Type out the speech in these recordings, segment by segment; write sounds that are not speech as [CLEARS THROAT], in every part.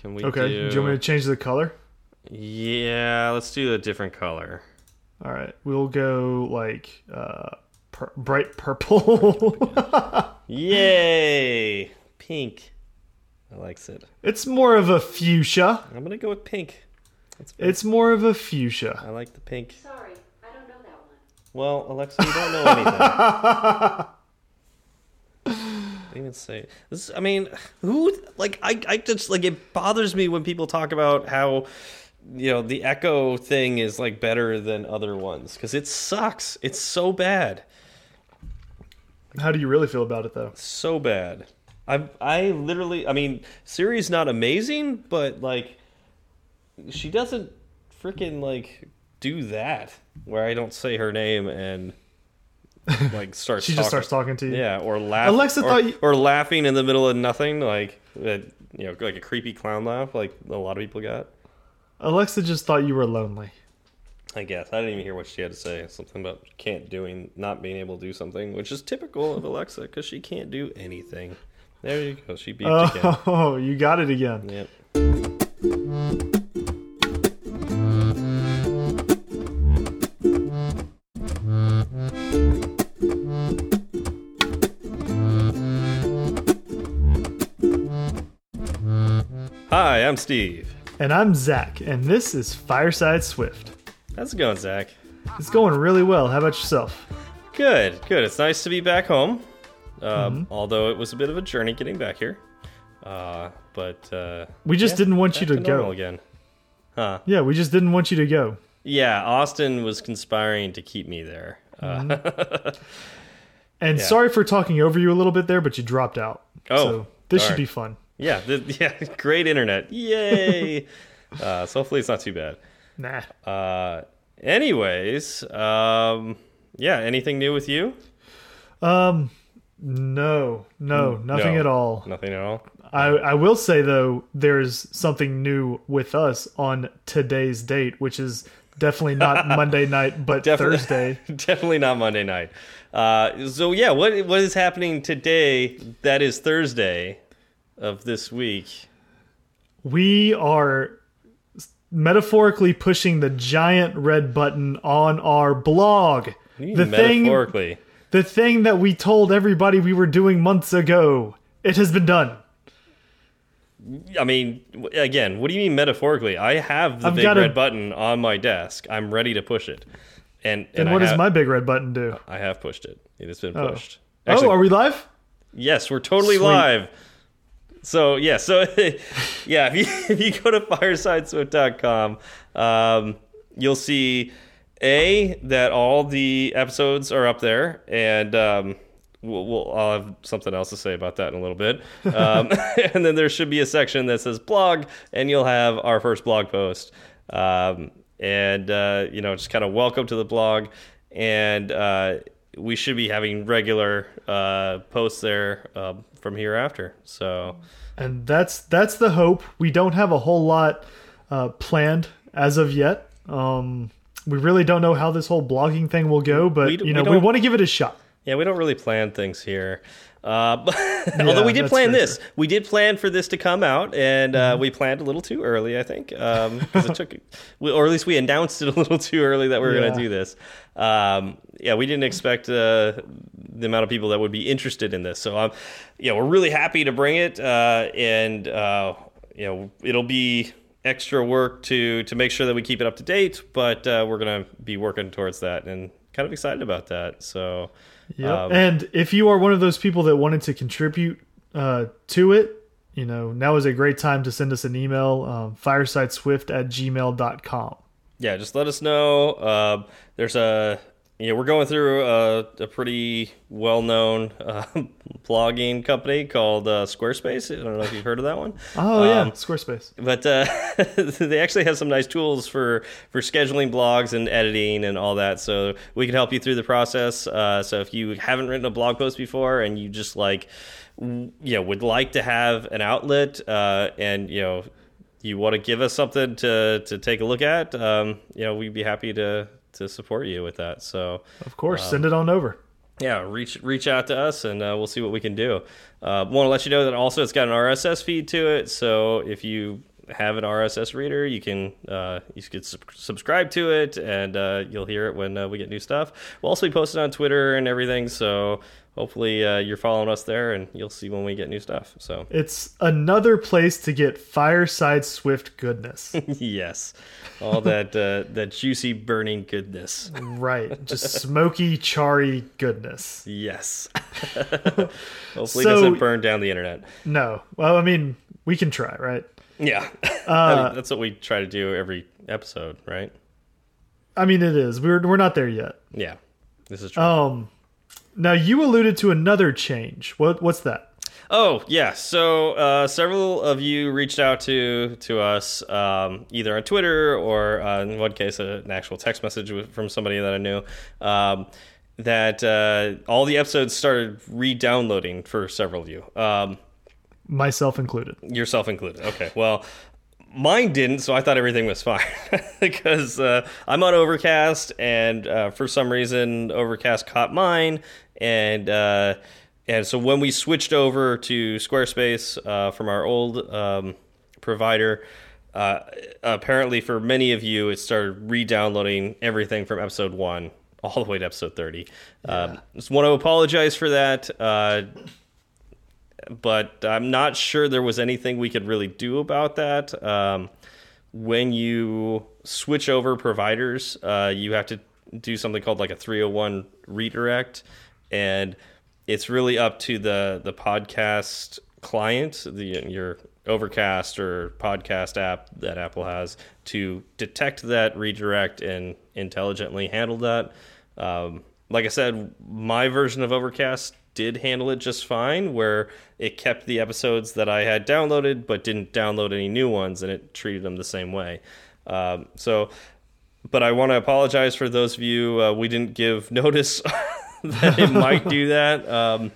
Can we Okay. do? Do you want me to change the color? Yeah, let's do a different color. All right. We'll go like uh, pur bright purple. [LAUGHS] Yay! Pink. I likes it. it's more of a fuchsia. I'm gonna go with pink. That's. It's more of a fuchsia. I like the pink. Sorry, I don't know that one. Well, Alexa, you don't know anything. [LAUGHS] Even say this. I mean, who like I I just like it bothers me when people talk about how you know the Echo thing is like better than other ones because it sucks. It's so bad, How do you really feel about it though? so bad. I I literally. I mean, Siri's not amazing, but like she doesn't freaking like do that where I don't say her name and [LAUGHS] like starts. She just starts talking to you. Yeah, or. Alexa or, thought you- or laughing in the middle of nothing, like that. You know, like a creepy clown laugh, like a lot of people got. Alexa just thought you were lonely. I guess I didn't even hear what she had to say. Something about can't doing, not being able to do something, which is typical of Alexa because she can't do anything. There you go. She beat you again. Oh, [LAUGHS] you got it again. Yep. Hi, I'm Steve. And I'm Zach, and this is Fireside Swift. How's it going, Zach? It's going really well. How about yourself? Good, good. It's nice to be back home. Um, Although it was a bit of a journey getting back here. Uh, but uh, We just yeah, didn't want you back to go. again. Huh? Yeah, we just didn't want you to go. Yeah, Austin was conspiring to keep me there. Uh, [LAUGHS] And Yeah. sorry for talking over you a little bit there, but you dropped out. Oh, so this should be fun. Yeah, the, yeah, [LAUGHS] great internet. Yay! [LAUGHS] uh, so hopefully it's not too bad. Nah. Uh, anyways, um, yeah, anything new with you? Um, no, no, nothing No. at all. Nothing at all. I, I will say though, there's something new with us on today's date, which is definitely not [LAUGHS] Monday night, but Definitely- Thursday. Definitely not Monday night. Uh, so yeah, what what is happening today? That is Thursday of this week. We are metaphorically pushing the giant red button on our blog. The thing, the thing that we told everybody we were doing months ago. It has been done. I mean, again, what do you mean metaphorically? I have the I've big got a- red button on my desk. I'm ready to push it, and and And what does my big red button do? I have pushed it. It has been Oh. pushed. Oh, Actually, oh, are we live? Yes, we're totally Sweet. live. So yeah, so [LAUGHS] yeah, if you [LAUGHS] if you go to firesideswift.com, um, you'll see a that all the episodes are up there, and um, we'll, we'll I'll have something else to say about that in a little bit. Um, [LAUGHS] and then there should be a section that says blog, and you'll have our first blog post. Um, and uh, you know, just kind of welcome to the blog, and uh, we should be having regular uh, posts there um, from here after. So and that's that's the hope. We don't have a whole lot uh, planned as of yet. Um, we really don't know how this whole blogging thing will go, but We you know we, don't- want to give it a shot. yeah, we don't really plan things here. Uh, [LAUGHS] but although we did plan this, we did plan for this to come out, and uh, Mm-hmm. we planned a little too early, I think, [LAUGHS] because it took, we- or at least we announced it a [LAUGHS] little too early that we were going to do this. Um, yeah, we didn't expect uh, the amount of people that would be interested in this. So, um, yeah, we're really happy to bring it, uh, and uh, you know, it'll be extra work to to make sure that we keep it up to date. But uh, we're going to be working towards that, and kind of excited about that. So, Yep. um, and if you are one of those people that wanted to contribute uh, to it, you know, now is a great time to send us an email, um, firesideswift at gmail.com. yeah, just let us know. Uh, there's a yeah, we're going through a, a pretty well-known uh, [LAUGHS] blogging company called uh, Squarespace. I don't know if you've heard of that one. [LAUGHS] Oh, yeah, Um, Squarespace. but uh, [LAUGHS] they actually have some nice tools for for scheduling blogs and editing and all that. So we can help you through the process. Uh, so if you haven't written a blog post before and you just like, you know, would like to have an outlet uh, and you know you want to give us something to to take a look at, um, you know, we'd be happy to to support you with that. So Of course, send it on over. yeah, reach reach out to us and uh, we'll see what we can do. Uh, Want to let you know that also it's got an RSS feed to it, so if you have an RSS reader, you can uh, you can sub subscribe to it, and uh, you'll hear it when uh, we get new stuff. We'll also be posted on Twitter and everything, so hopefully uh, you're following us there, and you'll see when we get new stuff. So It's another place to get Fireside Swift goodness. [LAUGHS] yes, all that uh, that juicy burning goodness. right. Just smoky, charry goodness. Yes. [LAUGHS] hopefully So- it doesn't burn down the internet. No. Well, I mean, we can try, right? Yeah, [LAUGHS] I mean, that's what we try to do every episode, right? I mean, it is. We're we're not there yet. Yeah, this is true. Um, now you alluded to another change. What what's that? Oh yeah, so uh, several of you reached out to to us um, either on Twitter or uh, in one case an actual text message from somebody that I knew. Um, that uh, all the episodes started re-downloading for several of you, um, Myself included. yourself included. Okay, well, mine didn't, so I thought everything was fine [LAUGHS] because uh, I'm on Overcast, and uh, for some reason, Overcast caught mine, and uh, and so when we switched over to Squarespace uh, from our old um, provider. Uh, apparently, for many of you, it started re-downloading everything from episode one all the way to episode thirty. Um, just want to apologize for that. Uh, but I'm not sure there was anything we could really do about that. Um, when you switch over providers, uh, you have to do something called like a 301 redirect, and it's really up to the the podcast client, the your Overcast or podcast app that Apple has to detect that redirect and intelligently handle that. Um, like I said, my version of Overcast did handle it just fine, where it kept the episodes that I had downloaded but didn't download any new ones, and it treated them the same way. Um, so, but I want to apologize for those of you uh, we didn't give [LAUGHS] notice [LAUGHS] that it might do [LAUGHS] that, um,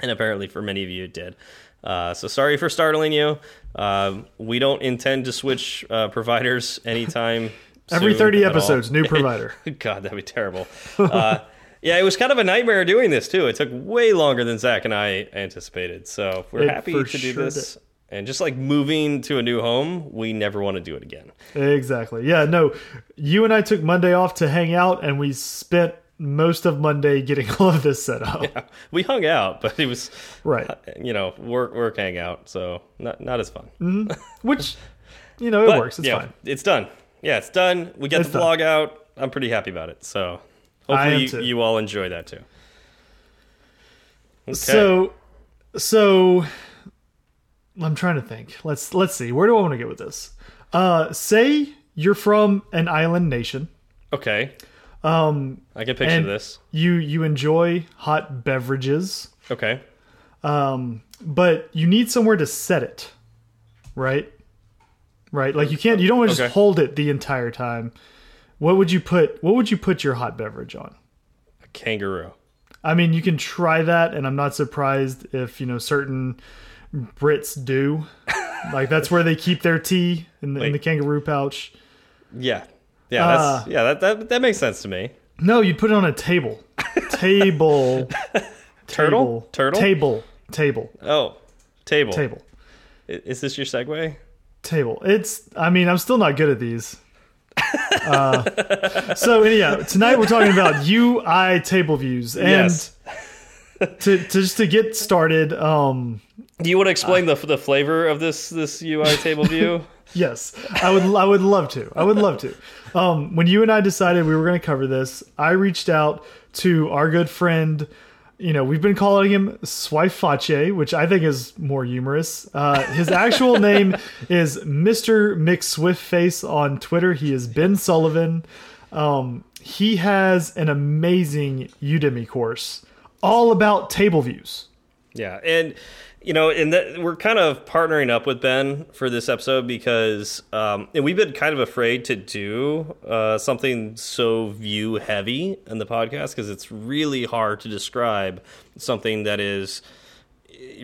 and apparently for many of you it did. Uh, so sorry for startling you. Um, we don't intend to switch uh, providers anytime. [LAUGHS] Every 30 at all. episodes, new provider. God, that'd be terrible. Uh, yeah, it was kind of a nightmare doing this too. It took way longer than Zach and I anticipated. So we're It happy to do sure this. And just like moving to a new home, we never want to do it again. Exactly. Yeah, no. You and I took Monday off to hang out and we spent most of Monday getting [LAUGHS] all of this set up. We hung out, but it was Right. you know work work hangout, so not not as fun. [LAUGHS] Which you know, it But, works. It's yeah, fine. It's done. Yeah, it's done. We get It's the vlog out. I'm pretty happy about it. So hopefully you, you all enjoy that too. Okay. So so I'm trying to think. Let's let's see. Where do I want to get with this? Uh say you're from an island nation. okay, Um I can picture this. you you enjoy hot beverages. Okay. um, but you need somewhere to set it, right? Right, like you can't. You don't want to just Okay. hold it the entire time. What would you put? What would you put your hot beverage on? A kangaroo. I mean, you can try that, and I'm not surprised if you know certain Brits do. [LAUGHS] like that's where they keep their tea in the, in the kangaroo pouch. Yeah. Yeah, that's Uh, yeah, that, that that makes sense to me. No, you'd put it on a table. table. [LAUGHS] Turtle? Table. Turtle? Table. Table. Oh. Table. Table. Is this your segue? table. It's. I mean, I'm still not good at these. Uh, so anyhow, tonight we're talking about UI table views, and Yes. to, to just to get started, um, Do you want to explain the the flavor of this this UI table view? [LAUGHS] yes, I would. I would love to. I would love to. Um, when you and I decided we were going to cover this, I reached out to our good friend. You know, we've been calling him Swiface, which I think is more humorous. Uh, his actual [LAUGHS] name is Mr. McSwiftface on Twitter. He is Ben Sullivan. Um, he has an amazing Udemy course all about table views. Yeah, and you know, and that we're kind of partnering up with Ben for this episode because, um, and we've been kind of afraid to do uh, something so view heavy in the podcast because it's really hard to describe something that is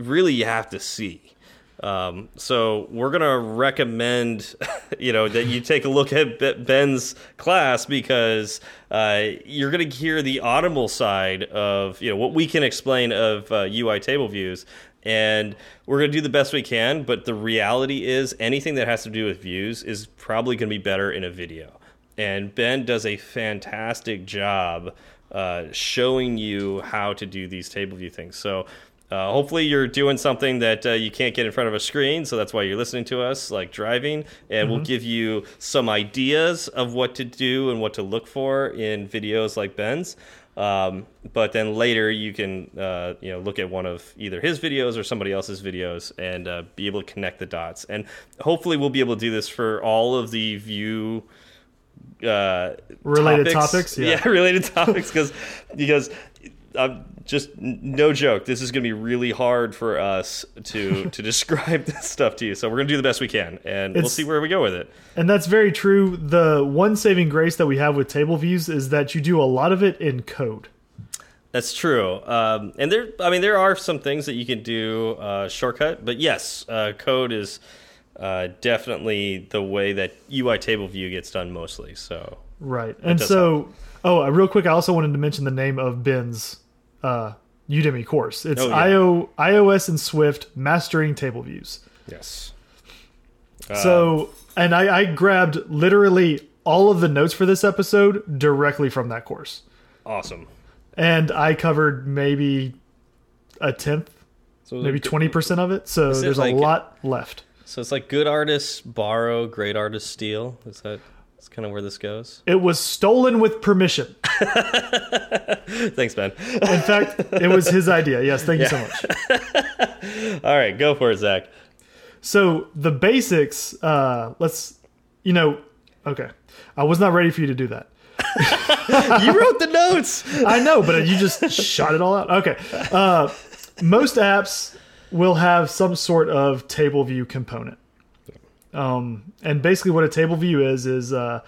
really you have to see. Um, so we're gonna recommend, [LAUGHS] you know, that you take a look at Ben's class because uh, you're gonna hear the audible side of you know what we can explain of uh, UI table views, and we're going to do the best we can but the reality is anything that has to do with views is probably going to be better in a video. And ben does a fantastic job uh, showing you how to do these table view things. So uh, hopefully you're doing something that uh, you can't get in front of a screen so that's why you're listening to us like driving and mm -hmm. we'll mm-hmm. give you some ideas of what to do and what to look for in videos like ben's um, but then later you can uh, you know look at one of either his videos or somebody else's videos and uh, be able to connect the dots. And hopefully we'll be able to do this for all of the view uh, related topics. topics yeah. [LAUGHS] yeah, related topics because because I'm just no joke. This is going to be really hard for us to [LAUGHS] to describe this stuff to you. So we're going to do the best we can, and it's, we'll see where we go with it. And that's very true. The one saving grace that we have with table views is that you do a lot of it in code. That's true. Um, and there, I mean, there are some things that you can do uh, shortcut, but yes, uh, code is uh, definitely the way that UI table view gets done mostly. So right, and so. Help Oh, uh, real quick, I also wanted to mention the name of Ben's uh, Udemy course. It's oh, yeah. IO, iOS and Swift Mastering Table Views. Yes. So, um, and I, I grabbed literally all of the notes for this episode directly from that course. Awesome. And I covered maybe a tenth, so maybe twenty percent of it. So there's like, a lot left. So it's like good artists borrow, great artists steal. Is that? That's kind of where this goes. It was stolen with permission. [LAUGHS] Thanks, Ben. In fact, it was his idea. Yes, thank yeah. you so much. [LAUGHS] All right, go for it, Zach. So the basics. Uh, let's, you know, okay. I was not ready for you to do that. [LAUGHS] you wrote the notes. I know, but you just shot it all out. Okay. Uh, most apps will have some sort of table view component. Um, and basically, what a table view is is uh,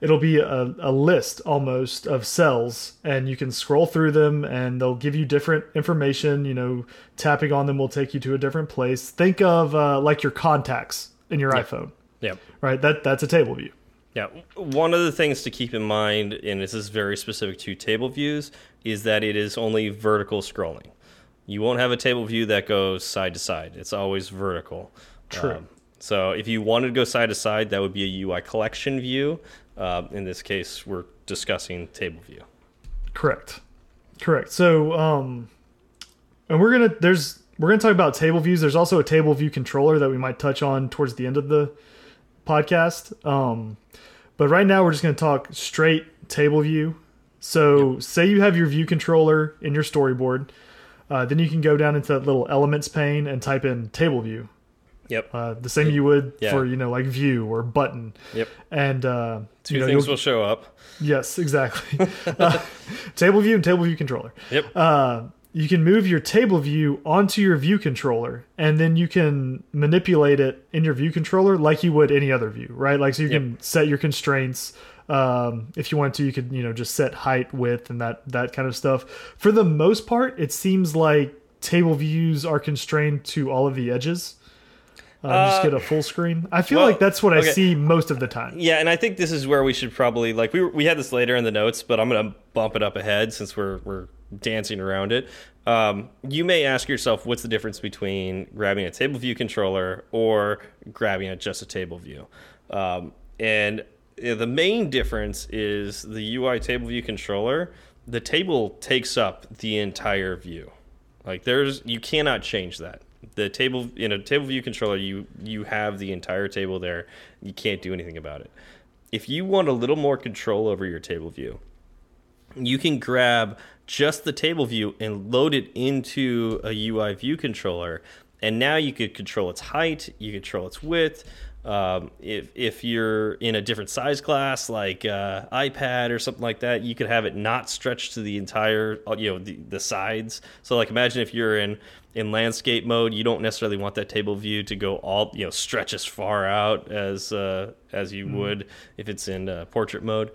it'll be a, a list almost of cells, and you can scroll through them, and they'll give you different information. You know, tapping on them will take you to a different place. Think of uh, like your contacts in your yep. iPhone. Yeah. Right. That that's a table view. Yeah, one of the things to keep in mind, and this is very specific to table views, is that it is only vertical scrolling. You won't have a table view that goes side to side. It's always vertical. True. Um, so if you wanted to go side to side, that would be a UI collection view. Uh, in this case, we're discussing table view. Correct. Correct. So, um, and we're gonna there's we're gonna talk about table views. There's also a table view controller that we might touch on towards the end of the podcast. Um, but right now we're just gonna talk straight table view. So, yep. say you have your view controller in your storyboard, uh, then you can go down into that little elements pane and type in table view Yep. Uh, the same you would yeah. for you know like view or button. Yep. And uh, two you know, things will show up. Yes, exactly. [LAUGHS] uh, table view and table view controller. Yep. Uh, you can move your table view onto your view controller, and then you can manipulate it in your view controller like you would any other view, right? Like so you yep. can set your constraints. Um, if you want to, you could you know just set height, width, and that that kind of stuff. For the most part, it seems like table views are constrained to all of the edges. Uh, just get a full screen. I feel well, like that's what okay. I see most of the time. Yeah, and I think this is where we should probably like we we had this later in the notes, but I'm going to bump it up ahead since we're we're dancing around it. Um, you may ask yourself, what's the difference between grabbing a table view controller or grabbing a, just a table view? Um, and the main difference is the UI table view controller. The table takes up the entire view. Like there's you cannot change that the table in a table view controller you you have the entire table there. You can't do anything about it. If you want a little more control over your table view you can grab just the table view and load it into a UI view controller. And now you could control its height you control its width um, if if you're in a different size class like uh, iPad or something like that, you could have it not stretch to the entire you know the, the sides. So like imagine if you're in in landscape mode, you don't necessarily want that table view to go all you know stretch as far out as uh, as you mm. would if it's in uh, portrait mode.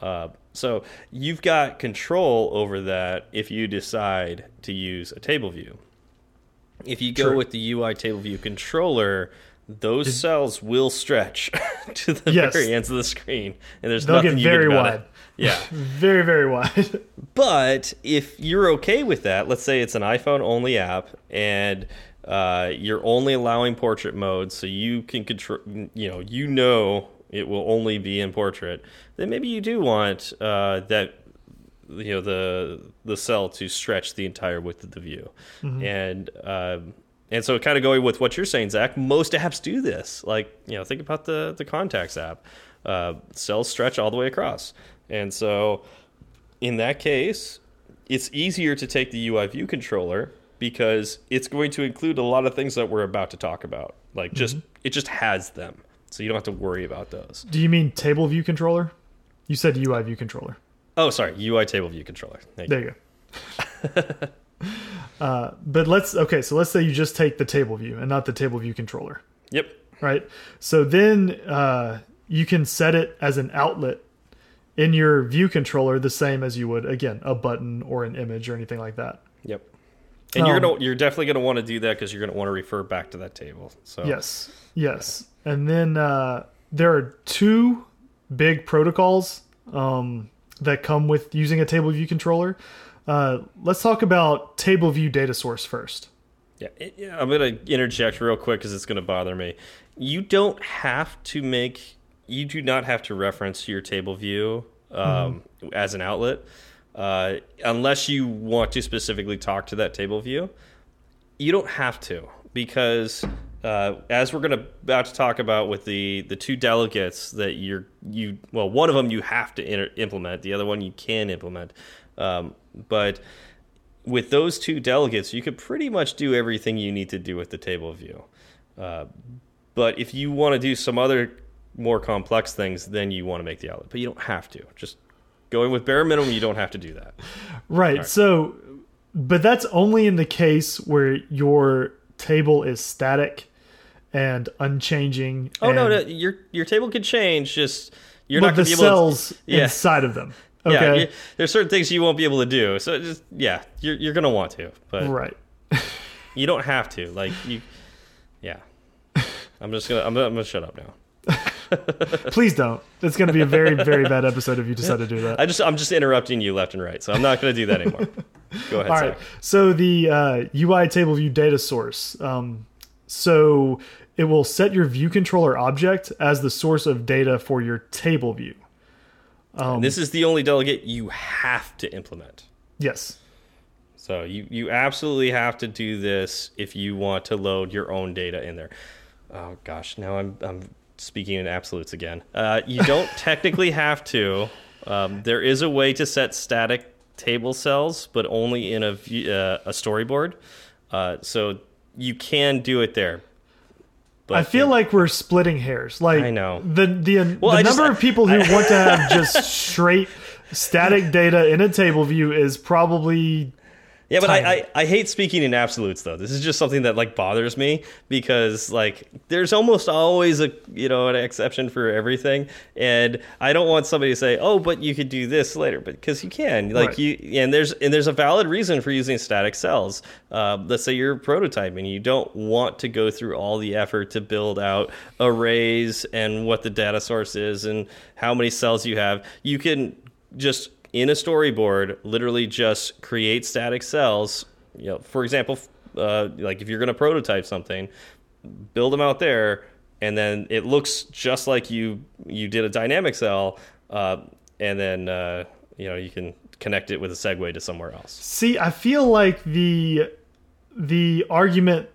Uh, so you've got control over that if you decide to use a table view. If you go True. with the UI table view controller, those cells will stretch [LAUGHS] to the Yes. very ends of the screen, and there's They'll nothing get you can very do about wide. it. [LAUGHS] Yeah, [LAUGHS] Very, very wide. but if you're okay with that, let's say it's an iPhone only app, and uh, you're only allowing portrait mode, so you can control. You know, you know it will only be in portrait. Then maybe you do want uh, that you know the the cell to stretch the entire width of the view and um, and so kind of going with what you're saying zach most apps do this. Like you know think about the the contacts app. Uh, cells stretch all the way across. And so in that case it's easier to take the ui view controller because it's going to include a lot of things that we're about to talk about. Like just it just has them. So you don't have to worry about those. Do you mean table view controller? You said UI view controller. oh sorry. Ui table view controller. Thank you. There you go. [LAUGHS] uh, but let's okay. So let's say you just take the table view and not the table view controller, yep right? So then uh, you can set it as an outlet in your view controller, the same as you would again a button or an image or anything like that. Yep. And you're Um, gonna you're definitely gonna want to do that because you're gonna want to refer back to that table. So Yes, yes. And then uh, there are two big protocols um, that come with using a table view controller. Uh, let's talk about table view data source first. yeah, yeah, I'm gonna interject real quick because it's gonna bother me. You don't have to make you do not have to reference your table view um, as an outlet uh, unless you want to specifically talk to that table view. You don't have to because uh, as we're going to about to talk about with the the two delegates that you're you well one of them you have to implement the other one you can implement um, but with those two delegates you could pretty much do everything you need to do with the table view uh, but if you want to do some other more complex things then you want to make the outlet but you don't have to just going with bare minimum you don't have to do that [LAUGHS] Right. So, but that's only in the case where your table is static and unchanging. oh no, and- no your your table could change just you're not the going to be able to cells Yeah. inside of them. [LAUGHS] Yeah, Okay. you- there's certain things you won't be able to do. So just yeah, you're you're gonna want to, but right. you don't have to. Like you, yeah. I'm just gonna I'm gonna, I'm gonna shut up now. [LAUGHS] Please don't. It's going to be a very, very bad episode if you decide to do that. I just I'm just interrupting you left and right, so I'm not gonna do that anymore. Go ahead, All Zach. So the uh, UI table view data source. Um, so it will set your view controller object as the source of data for your table view. And this is the only delegate you have to implement. Yes. So you you absolutely have to do this if you want to load your own data in there. Oh gosh, now I'm I'm speaking in absolutes again. Uh, you don't [LAUGHS] technically have to. Um, there is a way to set static table cells, but only in a uh, a storyboard. Uh, so you can do it there. But I feel like we're splitting hairs. Like I know. the the, Well, the I just- number of people who [LAUGHS] want to have just straight static data in a table view is probably Yeah, but. I, I, I hate speaking in absolutes though. This is just something that like bothers me because like there's almost always a you know an exception for everything, and I don't want somebody to say, oh, but you could do this later, but because you can, like Right. you and there's and there's a valid reason for using static cells. Uh, let's say you're prototyping, you don't want to go through all the effort to build out arrays and what the data source is and how many cells you have. You can just in a storyboard literally just create static cells. You know for example uh, like if you're going to prototype something build them out there and then it looks just like you you did a dynamic cell uh, and then uh, you know you can connect it with a segue to somewhere else. See, I feel like the the argument,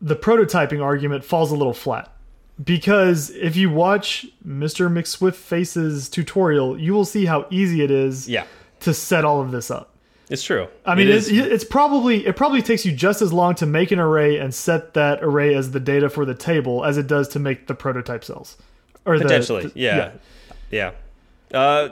the prototyping argument, falls a little flat because if you watch Mr. McSwift Face's tutorial, you will see how easy it is yeah to set all of this up. it's true I mean, It it's, it's probably it probably takes you just as long to make an array and set that array as the data for the table as it does to make the prototype cells. Or potentially the- yeah yeah, Uh,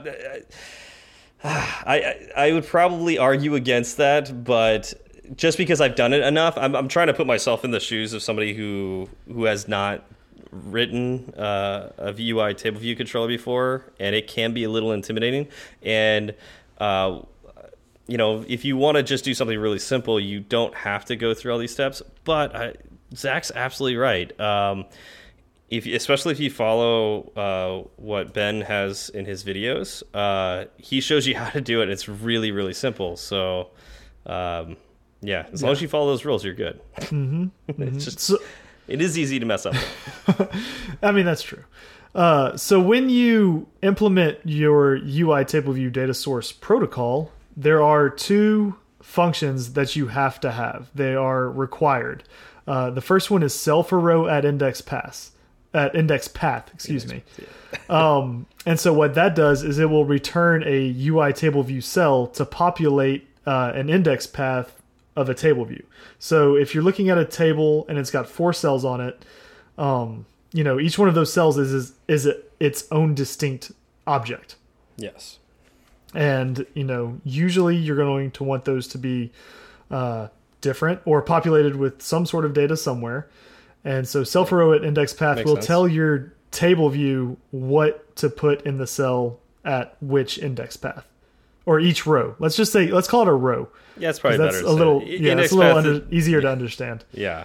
I, I I would probably argue against that but just because I've done it enough I'm, I'm trying to put myself in the shoes of somebody who who has not written uh, a UI table view controller before and it can be a little intimidating and uh, you know, if you want to just do something really simple, you don't have to go through all these steps. But I, Zach's absolutely right. Um, if especially if you follow uh, what Ben has in his videos, uh, he shows you [LAUGHS] how to do it. It's really really simple. So. Um, yeah, as long as you follow those rules, you're good. Mm-hmm. [LAUGHS] it's just So, it is easy to mess up. [LAUGHS] I mean, that's true. Uh, so when you implement your UI table view data source protocol, there are two functions that you have to have. They are required. Uh, the first one is cell for row at index pass at index path. Excuse me. [LAUGHS] Um, and so what that does is it will return a UI table view cell to populate uh, an index path of a table view. So if you're looking at a table and it's got four cells on it, um, you know each one of those cells is is, is a, its own distinct object. yes. And you know usually you're going to want those to be uh, different or populated with some sort of data somewhere. And so self row at index path Makes will sense. tell your table view what to put in the cell at which index path or each row. Let's just say let's call it a row. Yeah, it's probably That's better. a little yeah, it's a little under, easier to [LAUGHS] understand. yeah.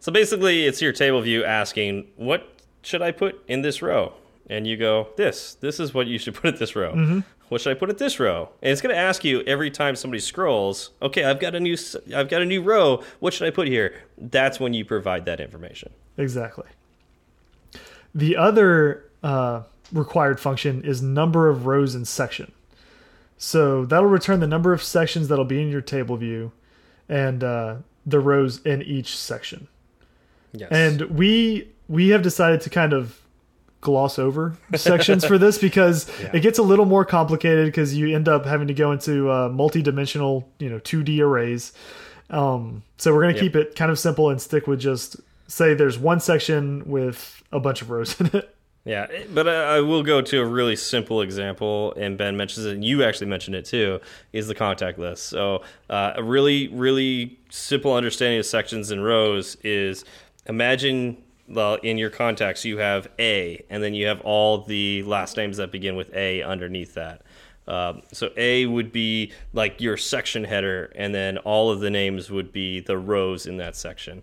So basically, it's your table view asking, "What should I put in this row?" And you go, "This. This is what you should [LAUGHS] put at this row. Mm-hmm. What should I put at this row?" And it's going to ask you every time somebody scrolls, "Okay, I've got a new, I've got a new row. What should I put here?" That's when you provide that information. Exactly. The other uh, required function is number of rows in section. So that'll return the number of sections that'll be in your table view and uh, the rows in each section. Yes. And we we have decided to kind of gloss over [LAUGHS] sections for this because Yeah. it gets a little more complicated because you end up having to go into uh, multi-dimensional, you know, 2D arrays. Um, so we're going to Yep. keep it kind of simple and stick with just say there's one section with a bunch of rows in it. Yeah, but I will go to a really simple example, and Ben mentions it, and you actually mentioned it too, is the contact list. So uh, a really, really simple understanding of sections and rows is imagine well, in your contacts you have A, and then you have all the last names that begin with A underneath that. Um, so A would be like your section header, and then all of the names would be the rows in that section.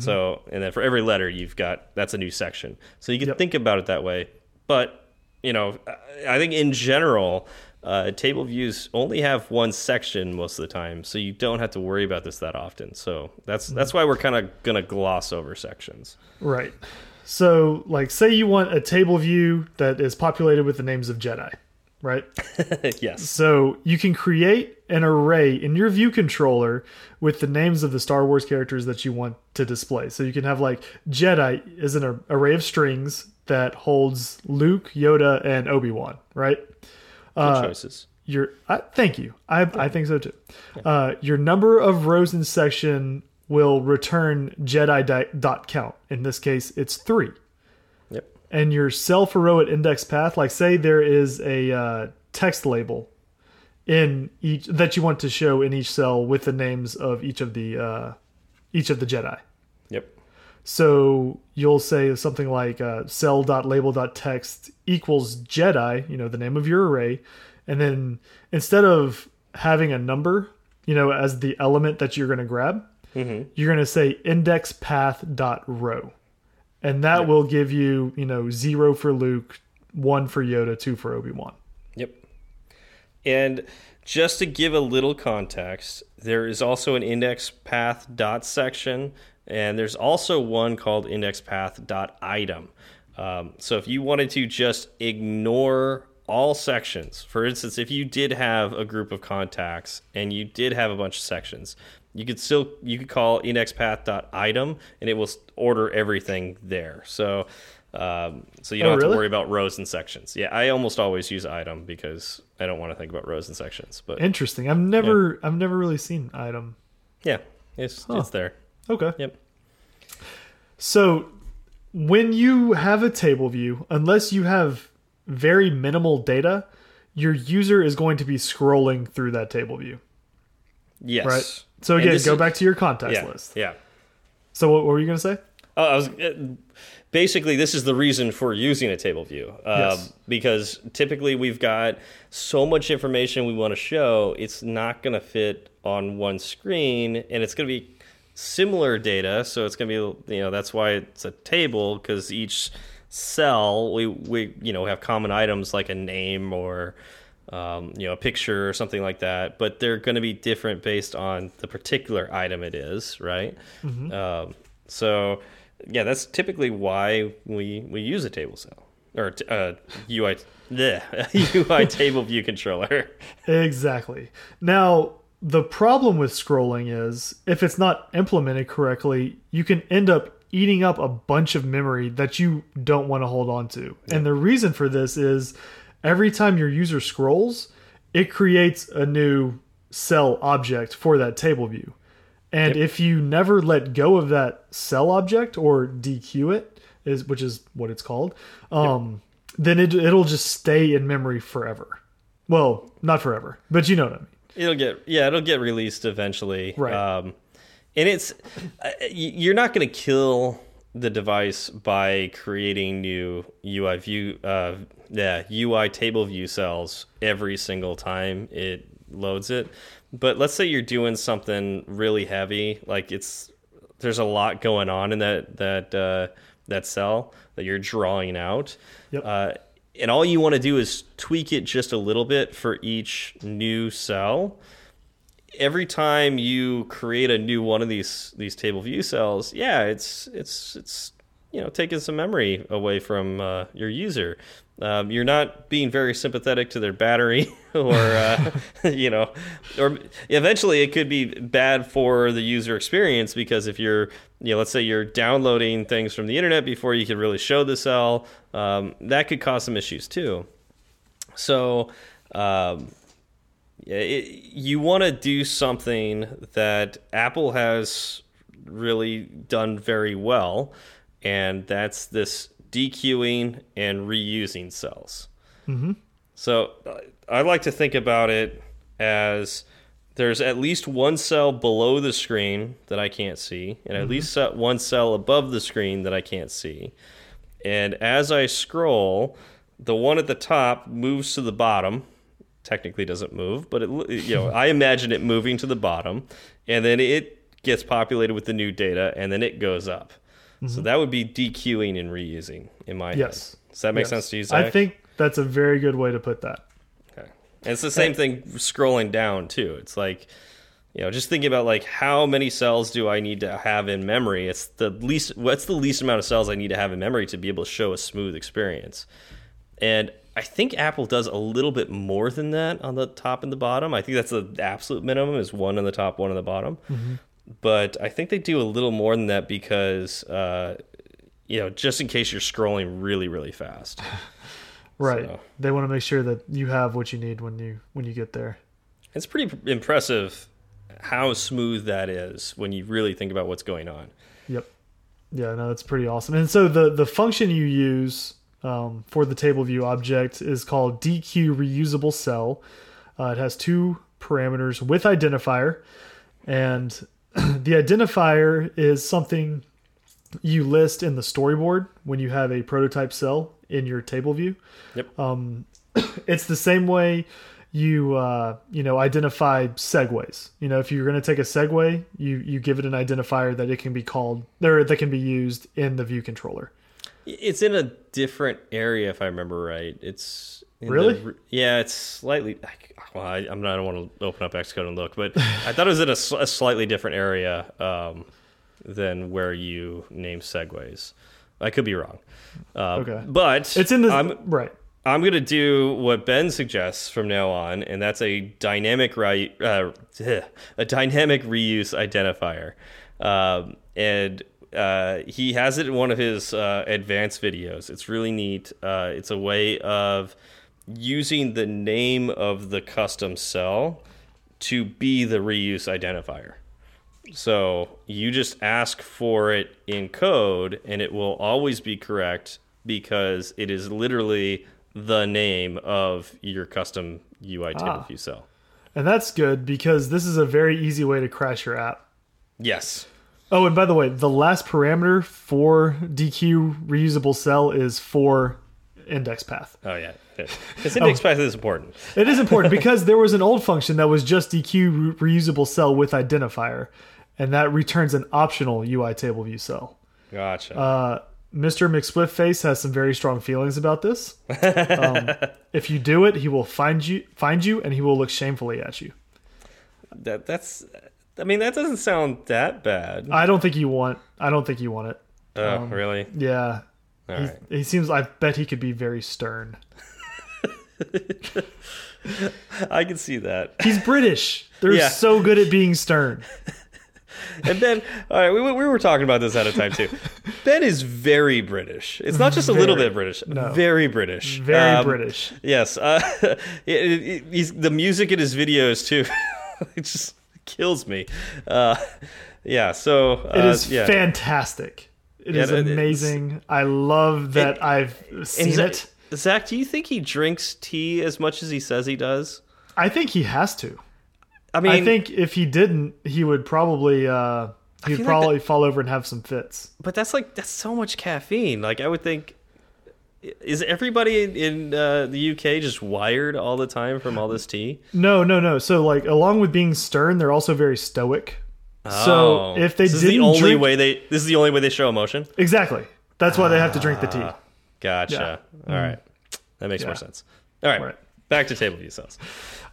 So, and then for every letter, you've got that's a new section. So you can Yep. think about it that way. But you know, I- I think in general, uh, table views only have one section most of the time, so you don't have to worry about this that often. So that's that's why we're kind of gonna gloss over sections. Right. So, like, say you want a table view that is populated with the names of Jedi, right? [LAUGHS] yes. So you can create an array in your view controller with the names of the Star Wars characters that you want to display. So you can have like Jedi is an array of strings that holds Luke, Yoda, and Obi Wan, right? Good choices. Your uh, thank you. I I think so too. Uh, your number of rows in section will return Jedi di- dot count. In this case, it's three. And your cell for row at index path, like say there is a uh, text label in each that you want to show in each cell with the names of each of the uh, each of the Jedi. Yep. So you'll say something like uh, cell.label.text equals Jedi, you know, the name of your array, and then instead of having a number, you know, as the element that you're going to grab, Mm-hmm. you're going to say index path dot row, and that will give you, you know, zero for Luke, one for Yoda, two for Obi Wan. Yep. And just to give a little context, there is also an index path dot section, and there's also one called index path dot item. Um, so if you wanted to just ignore all sections, for instance, if you did have a group of contacts and you did have a bunch of sections, you could still you could call index path dot item and it will order everything there. So um, so you Oh, don't have really? to worry about rows and sections. Yeah, I almost always use item because I don't want to think about rows and sections. But Interesting. I've never, I've never really seen item. yeah, it's it's there. Okay. Yep. So when you have a table view, unless you have very minimal data, your user is going to be scrolling through that table view, Yes. right? So again, go back to your contacts Yeah. list. Yeah. So what, what were you going to say? Oh, I was uh, basically this is the reason for using a table view um, Yes. because typically we've got so much information we want to show it's not going to fit on one screen and it's going to be similar data so it's going to be you know that's why it's a table because each cell we we you know have common items like a name or um, you know a picture or something like that but they're going to be different based on the particular item it is right um, so yeah that's typically why we we use a table cell or uh, UI bleh, [LAUGHS] UI table view controller Exactly. Now, the problem with scrolling is if it's not implemented correctly, you can end up eating up a bunch of memory that you don't want to hold on to. And the reason for this is every time your user scrolls, it creates a new cell object for that table view. And if you never let go of that cell object or dequeue it, is which is what it's called, um, then it, it'll just stay in memory forever. Well, not forever, but you know what I mean. It'll get yeah, it'll get released eventually. Right. Um, and it's uh, you're not going to kill the device by creating new UI view uh, yeah UI table view cells every single time it loads it. But let's say you're doing something really heavy, like it's there's a lot going on in that that uh, that cell that you're drawing out. Yep. Uh, and all you want to do is tweak it just a little bit for each new cell. Every time you create a new one of these these table view cells, yeah, it's it's it's you know taking some memory away from uh, your user. Um, you're not being very sympathetic to their battery, [LAUGHS] or uh, [LAUGHS] you know, or eventually it could be bad for the user experience because if you're, you know, let's say you're downloading things from the internet before you can really show the cell, um, that could cause some issues too. So, um, it, you want to do something that Apple has really done very well, and that's this dequeuing and reusing cells. Mhm. So uh, I like to think about it as there's at least one cell below the screen that I can't see, and at least uh, one cell above the screen that I can't see. And as I scroll, the one at the top moves to the bottom. Technically doesn't move, but it you know I imagine it moving to the bottom, and then it gets populated with the new data, and then it goes up. So mm-hmm. that would be dequeuing and reusing in my Yes. head. Does that make Yes. sense to you? Zach? I think that's a very good way to put that. Okay. And it's the same thing scrolling down too. It's like, you know, just thinking about like how many cells do I need to have in memory? It's the least. What's the least amount of cells I need to have in memory to be able to show a smooth experience? And I think Apple does a little bit more than that on the top and the bottom. I think that's the absolute minimum is one on the top, one on the bottom. But I think they do a little more than that because, uh, you know, just in case you're scrolling really, really fast. [LAUGHS] Right. So- They want to make sure that you have what you need when you when you get there. It's pretty impressive how smooth that is when you really think about what's going on. Yep. Yeah, no, that's pretty awesome. And so the the function you use um, for the table view object is called dequeue reusable cell. Uh, it has two parameters with identifier, and [CLEARS THROAT] the identifier is something you list in the storyboard when you have a prototype cell in your table view. Yep. Um, [CLEARS THROAT] it's the same way you uh, you know identify segues. You know, if you're going to take a segue, you you give it an identifier that it can be called there that can be used in the view controller. It's in a different area, if I remember right. It's in the Really? r- yeah, it's slightly. Well, I, I'm not. I don't want to open up Xcode and look, but I thought it was in a, a slightly different area um, than where you name segues. I could be wrong. Uh, Okay. but It's in the I'm, right. I'm going to do what Ben suggests from now on, and that's a dynamic right, uh, [LAUGHS] a dynamic reuse identifier. Um, and uh, he has it in one of his uh, advanced videos. It's really neat. Uh, it's a way of using the name of the custom cell to be the reuse identifier. So you just ask for it in code, and it will always be correct because it is literally the name of your custom UI table Ah. view cell. And that's good because this is a very easy way to crash your app. Yes. Oh, and by the way, the last parameter for dequeue reusable cell is for index path. Oh yeah, [LAUGHS] because index path is important. It is important because there was an old function that was just dequeue re- reusable cell with identifier, and that returns an optional UI table view cell. Gotcha. Uh, Mr. McSwiftface has some very strong feelings about this. Um, [LAUGHS] if you do it, he will find you, find you, and he will look shamefully at you. that that's. I mean, that doesn't sound that bad. I don't think you want. I don't think you want it. Oh, really? Yeah, All he, right. he seems. I bet he could be very stern. [LAUGHS] I can see that. He's British. They're Yeah. so good at being stern. [LAUGHS] And Ben, all right, we, we were talking about this at a time too. [LAUGHS] Ben is very British. It's not just a little bit British. No. Very British. Very Um, British. Yes. Uh, it, it, he's, the music in his videos too. it just [LAUGHS] kills me. Uh, yeah. So uh, It is yeah. fantastic. It Yeah, is it- amazing. I love that I've seen And it. Zach, Zach, do you think he drinks tea as much as he says he does? I think he has to. I mean, I think if he didn't, he would probably uh, he'd feel like probably fall over and have some fits. but that's like that's so much caffeine. Like I would think. Is everybody in, uh, the UK just wired all the time from all this tea? No, no, no. So like, along with being stern, they're also very stoic. So Oh. if they this is the only drink, way they this is the only way they show emotion. exactly, that's why they have to drink the tea. Gotcha. All right, that makes more. Yeah. sense. All right, Right. Back to table view cells.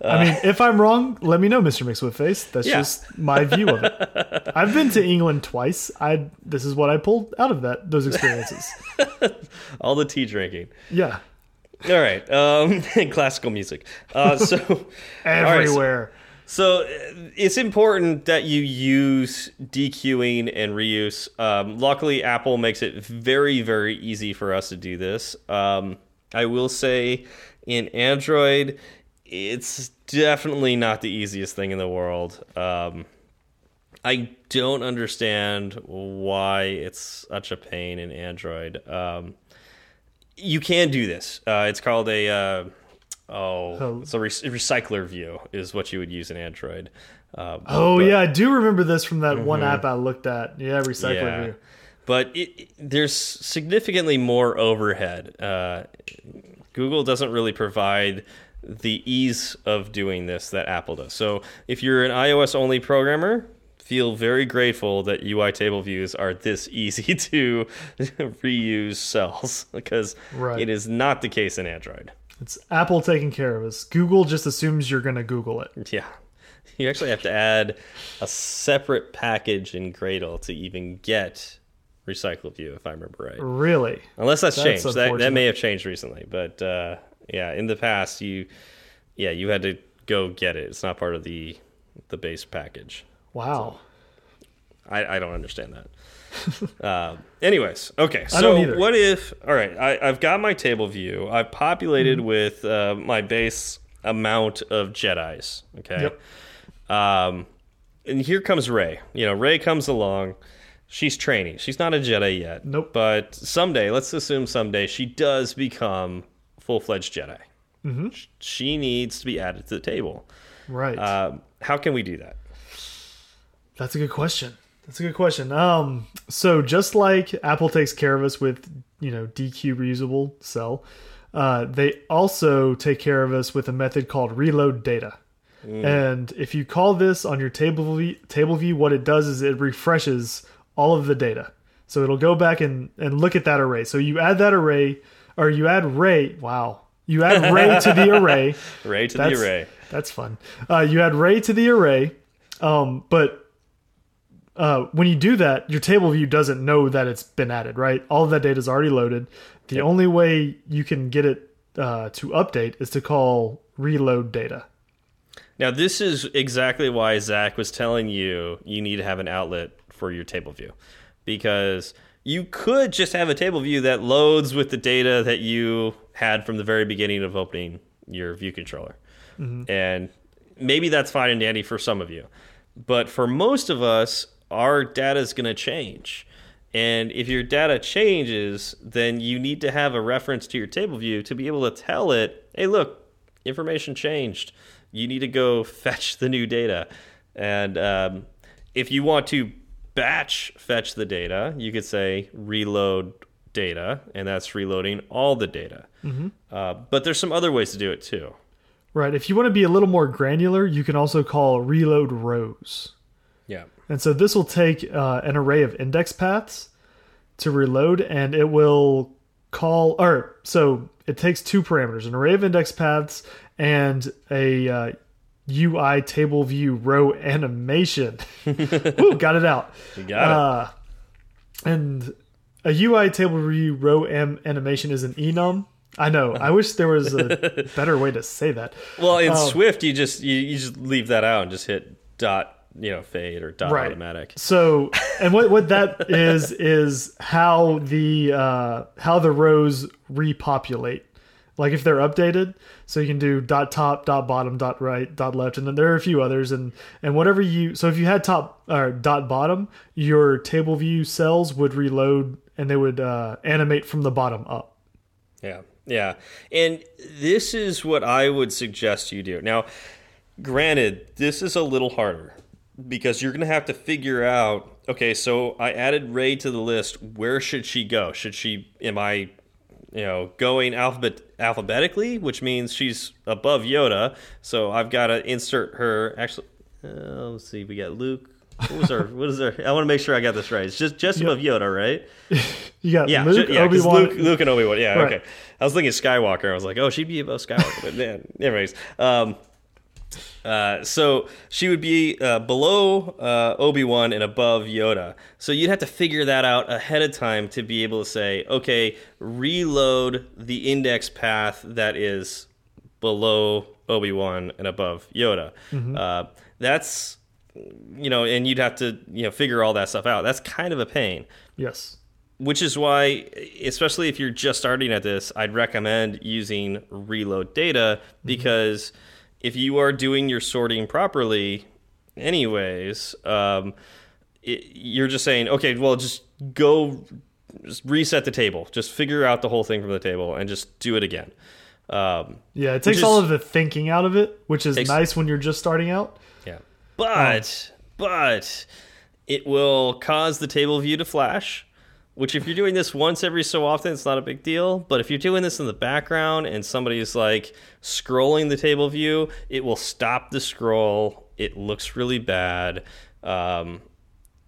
I mean, if I'm wrong, let me know, Mr. McSwiftface. That's Yeah. just my view of it. I've been to England twice. I this is what I pulled out of that those experiences. [LAUGHS] All the tea drinking. Yeah, All right, um, [LAUGHS] classical music. Uh, [LAUGHS] so everywhere. So uh, it's important that you use dequeuing and reuse. Um, luckily, Apple makes it very, very easy for us to do this. Um, I will say, in Android, it's definitely not the easiest thing in the world. Um, I don't understand why it's such a pain in Android. Um, you can do this. Uh, it's called a uh, oh, Oh. it's a re recycler view is what you would use in Android. Um, Oh but- yeah, I do remember this from that one app I looked at. Yeah, Recycler yeah. View. But it, it- there's significantly more overhead. Google doesn't really provide the ease of doing this that Apple does. So if you're an iOS only programmer, feel very grateful that UI table views are this [LAUGHS] easy to [LAUGHS] reuse cells because Right. it is not the case in Android. It's Apple taking care of us. Google just assumes you're gonna Google it. Yeah. You actually have to add a separate package in Gradle to even get Recycle View, if I remember right. Really? Unless that's, That's changed. That, that may have changed recently. But uh, yeah, in the past, you yeah you had to go get it. It's not part of the the base package. Wow. I, I don't understand that. [LAUGHS] uh, anyways, okay. I don't So either. what if? All right, I, I've got my table view. I've populated Mm-hmm. with uh, my base amount of Jedi's. Okay. Yep. Um, and here comes Ray. You know, Ray comes along. She's training. She's not a Jedi yet. Nope. But someday, let's assume someday she does become full fledged Jedi. Mm-hmm. She needs to be added to the table. Right. Um, how can we do that? That's a good question. That's a good question. Um, so just like Apple takes care of us with, you know, dequeue reusable cell, uh, they also take care of us with a method called reload data. And if you call this on your table view, table view, what it does is it refreshes all of the data. So it'll go back and, and look at that array. So you add that array, or you add Ray. Wow. You add Ray to the array. [LAUGHS] Ray to That's, the array. That's fun. Uh, you add Ray to the array, um, but uh, when you do that, your table view doesn't know that it's been added, right? All of that data is already loaded. The only way you can get it uh, to update is to call reload data. Now, this is exactly why Zach was telling you you need to have an outlet for your table view. Because you could just have a table view that loads with the data that you had from the very beginning of opening your view controller. And maybe that's fine and dandy for some of you. But for most of us, our data is going to change. And if your data changes, then you need to have a reference to your table view to be able to tell it, hey, look, information changed. You need to go [LAUGHS] fetch the new data. And um, if you want to batch fetch the data, you could say reload data, and that's reloading all the data. Uh, but there's some other ways to do it too. Right. If you want to be a little more granular, you can also call reload rows. Yeah. And so this will take uh, an array of index paths to reload, and it will call, or so it takes two parameters an array of index paths and a uh, UI table view row animation. Ooh, got it out. [LAUGHS] You got Uh, and a UI table view row M animation is an enum. I know. I [LAUGHS] wish there was a better way to say that. Well, in um, Swift, you just you, you just leave that out and just hit dot you know fade or dot Right. automatic. So, and what what that is is how the uh, how the rows repopulate. Like if they're updated, so you can do dot top, dot bottom, dot right, dot left, and then there are a few others, and and whatever you. So if you had top or dot bottom, your table view cells would reload and they would uh, animate from the bottom up. Yeah, yeah. And this is what I would suggest you do. Now, granted, this is a little harder because you're going to have to figure out okay, so I added Ray to the list. Where should she go? Should she, am I, you know, going alphabet alphabetically, which means she's above Yoda. So I've got to insert her. Actually, uh, let's see. We got Luke. What was our? What is our? I want to make sure I got this right. It's just just above Yoda, right? [LAUGHS] You got Yeah, Luke, yeah, Obi Wan. Luke, Luke and Obi Wan. Yeah, Right. okay. I was thinking Skywalker. I was like, oh, she'd be above Skywalker, but man, anyways. Um, uh, so she would be uh, below uh, Obi Wan and above Yoda. So you'd have to figure that out ahead of time to be able to say, okay, reload the index path that is below Obi Wan and above Yoda. Uh, that's you know, and you'd have to you know figure all that stuff out. That's kind of a pain yes. which is why especially if you're just starting at this i'd recommend using reload data because if you are doing your sorting properly anyways um, it, you're just saying okay well just go just reset the table just figure out the whole thing from the table and just do it again um, Yeah, it takes is- all of the thinking out of it, which is Takes- nice when you're just starting out. Yeah. But but it will cause the table view to flash, which if you're doing this once every so often, it's not a big deal. But if you're doing this in the background and somebody's like scrolling the table view, it will stop the scroll. It looks really bad. Um,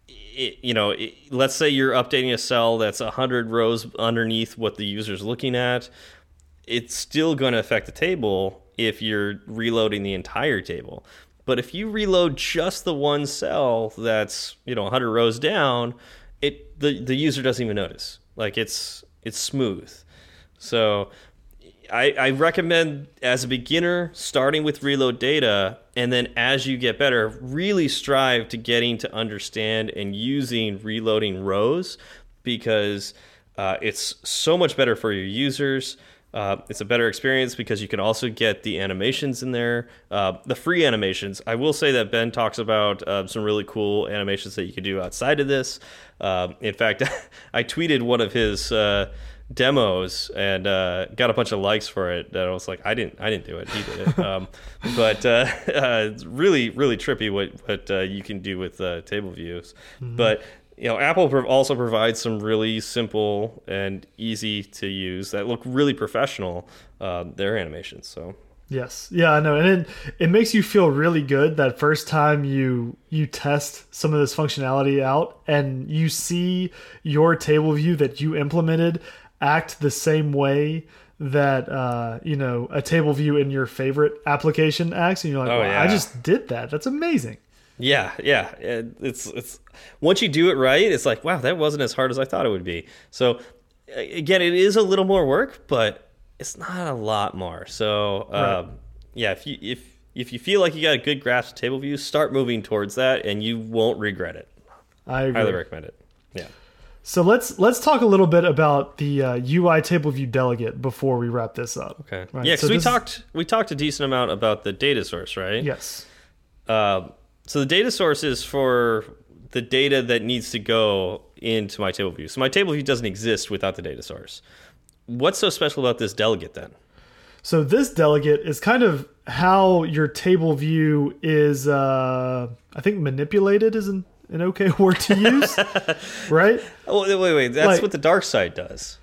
it, you know, it, let's say you're updating a cell that's 100 rows underneath what the user's looking at. It's still going to affect the table if you're reloading the entire table. But if you reload just the one cell that's, you know, 100 rows down, it the the user doesn't even notice. Like it's it's smooth. So I, I recommend as a beginner starting with reload data and then as you get better really strive to getting to understand and using reloading rows because uh, it's so much better for your users uh, it's a better experience because you can also get the animations in there uh, the free animations i will say that ben talks about uh, some really cool animations that you can do outside of this um, in fact [LAUGHS] i tweeted one of his uh, demos and uh, got a bunch of likes for it. That I was like, I didn't, I didn't do it. He did it. Um, [LAUGHS] but uh, [LAUGHS] uh, it's really, really trippy what what uh, you can do with uh, table views. But you know, Apple also provides some really simple and easy to use that look really professional. Uh, their animations. So Yes. Yeah, I know. And it, it makes you feel really good that first time you you test some of this functionality out and you see your table view that you implemented act the same way that uh, you know, a table view in your favorite application acts and you're like, Oh, "Wow, I just did that. That's amazing." Yeah, yeah. It's it's once you do it right, it's like wow, that wasn't as hard as I thought it would be. So again, it is a little more work, but it's not a lot more. So um, yeah, if you if if you feel like you got a good grasp of table view, start moving towards that, and you won't regret it. I agree. Highly recommend it. Yeah. So let's let's talk a little bit about the uh, UI table view delegate before we wrap this up. Okay. Right, Yeah, so because we talked we talked a decent amount about the data source, right? Yes. Uh, so the data source is for the data that needs to go into my table view. So my table view doesn't exist without the data source. What's so special about this delegate then? So this delegate is kind of how your table view is. Uh, I think manipulated is an, an okay [LAUGHS] word to use, [LAUGHS] right? Oh, wait, wait. That's Like- what the dark side does.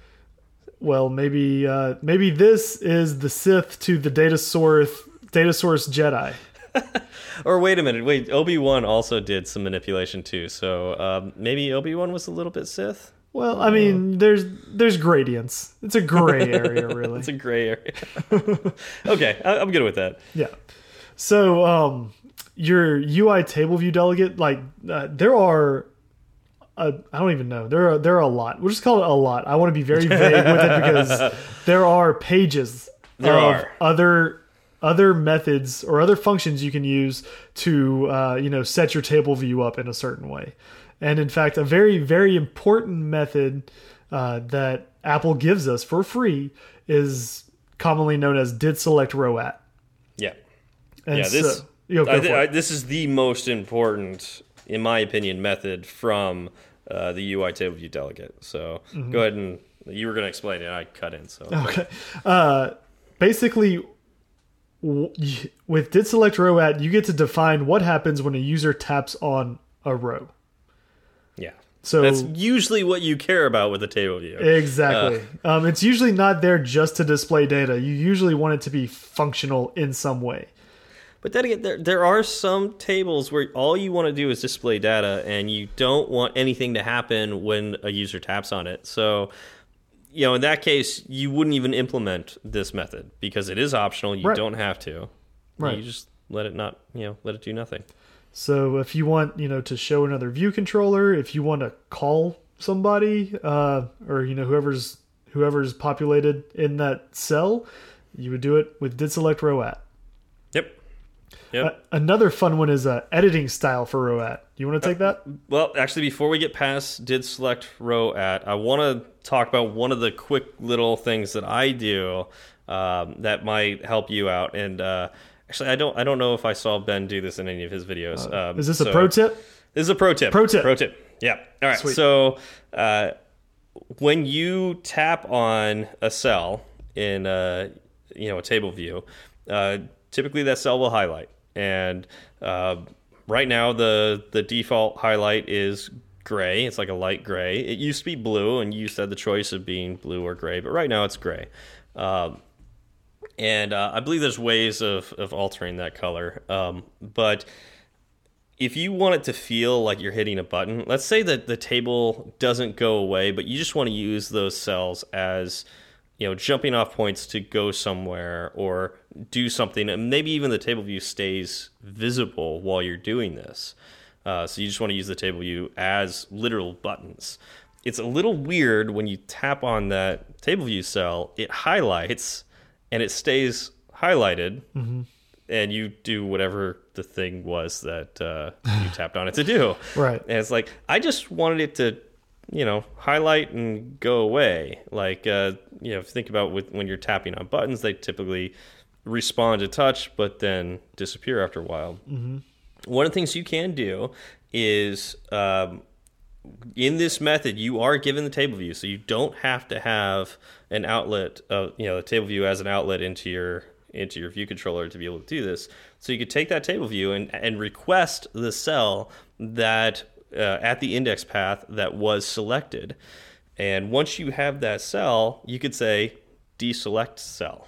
Well, maybe uh, maybe this is the Sith to the data source data source Jedi. [LAUGHS] Or wait a minute. Wait, Obi Wan also did some manipulation too. So um, maybe Obi Wan was a little bit Sith. Well, I mean, there's there's gradients. It's a gray [LAUGHS] area, really. It's a gray area. [LAUGHS] okay, I, I'm good with that. Yeah. So, um, your UI table view delegate, like, uh, there are, uh, I don't even know. There are there are a lot. We'll just call it a lot. I want to be very vague with it because there are pages There of are. other other methods or other functions you can use to uh, you know set your table view up in a certain way. And in fact, a very very important method uh, that Apple gives us for free is commonly known as did select row at. Yeah. And Yeah, this- so, you go I. I, this is the most important, in my opinion, method from uh, the UI table view delegate. So Mm-hmm. go ahead and you were going to explain it. I cut in. So Okay. Uh, basically, with did select row at, you get to define what happens when a user taps on a row. yeah, So that's usually what you care about with a table view. exactly, Uh. um, it's usually not there just to display data. You usually want it to be functional in some way. But then again, there there are some tables where all you want to do is display data, and you don't want anything to happen when a user taps on it. So, you know, in that case, you wouldn't even implement this method because it is optional. You Right. don't have to. Right. You just let it not, you know, let it do nothing. So if you want, you know, to show another view controller, if you want to call somebody, uh, or you know, whoever's whoever's populated in that cell, you would do it with did select row at. Yep. Yep. Uh, another fun one is uh, editing style for row at. Do you want to take that? Well, actually, before we get past did select row at, I want to talk about one of the quick little things that I do um, that might help you out. And uh, actually, I don't I don't know if I saw Ben do this in any of his videos. um, Uh, Is this a pro tip? This is a pro tip. Pro tip. Pro tip. Yeah. All right. Sweet. So uh, when you tap on a cell in uh, you know a table view, uh, typically that cell will highlight. And uh, right now the the default highlight is gray. It's like a light gray. It used to be blue, and you have the choice of being blue or gray. But right now it's gray. Um, and uh, I believe there's ways of, of altering that color. Um, but if you want it to feel like you're hitting a button, let's say that the table doesn't go away, but you just want to use those cells as you know jumping off points to go somewhere or do something, and maybe even the table view stays visible while you're doing this. Uh, so you just want to use the table view as literal buttons. It's a little weird when you tap on that table view cell, it highlights and it stays highlighted and you do whatever the thing was that uh, you tapped on it to do. [LAUGHS] Right. And it's like I just wanted it to, you know, highlight and go away. Like uh, you know, if you think about with, when you're tapping on buttons, they typically respond to touch, but then disappear after a while. One of the things you can do is um, in this method, you are given the table view, so you don't have to have an outlet, uh, you know, the table view as an outlet into your into your view controller to be able to do this. So you could take that table view and and request the cell that uh, at the index path that was selected, and once you have that cell, you could say deselect cell.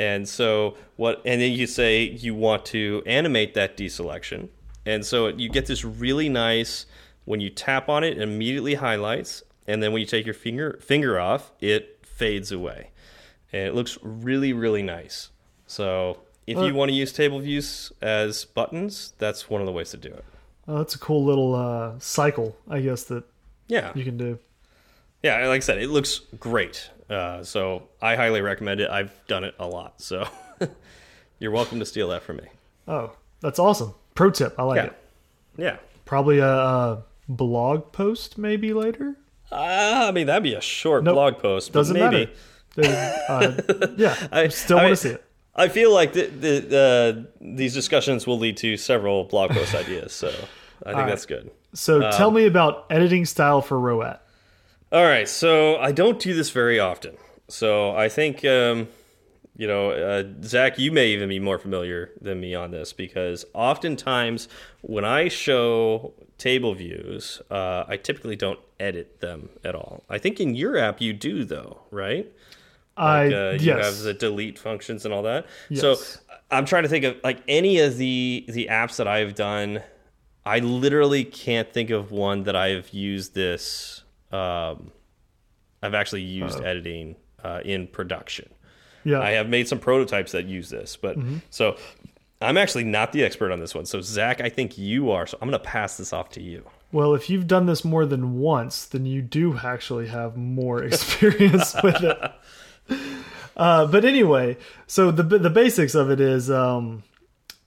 And so what and then you say you want to animate that deselection. And so you get this really nice when you tap on it, it immediately highlights, and then when you take your finger finger off, it fades away. And it looks really, really nice. So if you want to use table views as buttons, that's one of the ways to do it. Oh, that's a cool little uh, cycle, I guess that Yeah. you can do. Yeah, like I said, it looks great. Uh, so I highly recommend it. I've done it a lot. So [LAUGHS] you're welcome to steal that from me. Oh, that's awesome. Pro tip. I like Yeah. it. Yeah. Probably a, a blog post maybe later. Uh, I mean, that'd be a short Nope. blog post. But Doesn't maybe. matter. Uh, [LAUGHS] yeah, I still I want mean, to see it. I feel like the, the, uh, these discussions will lead to several blog post [LAUGHS] ideas. So I think that's good. So um, tell me about editing style for row at. All right. So I don't do this very often. So I think um, you know, uh, Zach, you may even be more familiar than me on this because oftentimes when I show table views, uh, I typically don't edit them at all. I think in your app you do though, right? I Like, uh, you yes. have the delete functions and all that. Yes. So I'm trying to think of like any of the the apps that I've done. I literally can't think of one that I've used this. Um, I've actually used editing uh, in production. yeah. I have made some prototypes that use this, but Mm-hmm. so I'm actually not the expert on this one. So Zach, I think you are. So I'm going to pass this off to you. Well, if you've done this more than once, then you do actually have more [LAUGHS] experience with it. [LAUGHS] Uh, but anyway, so the the basics of it is um,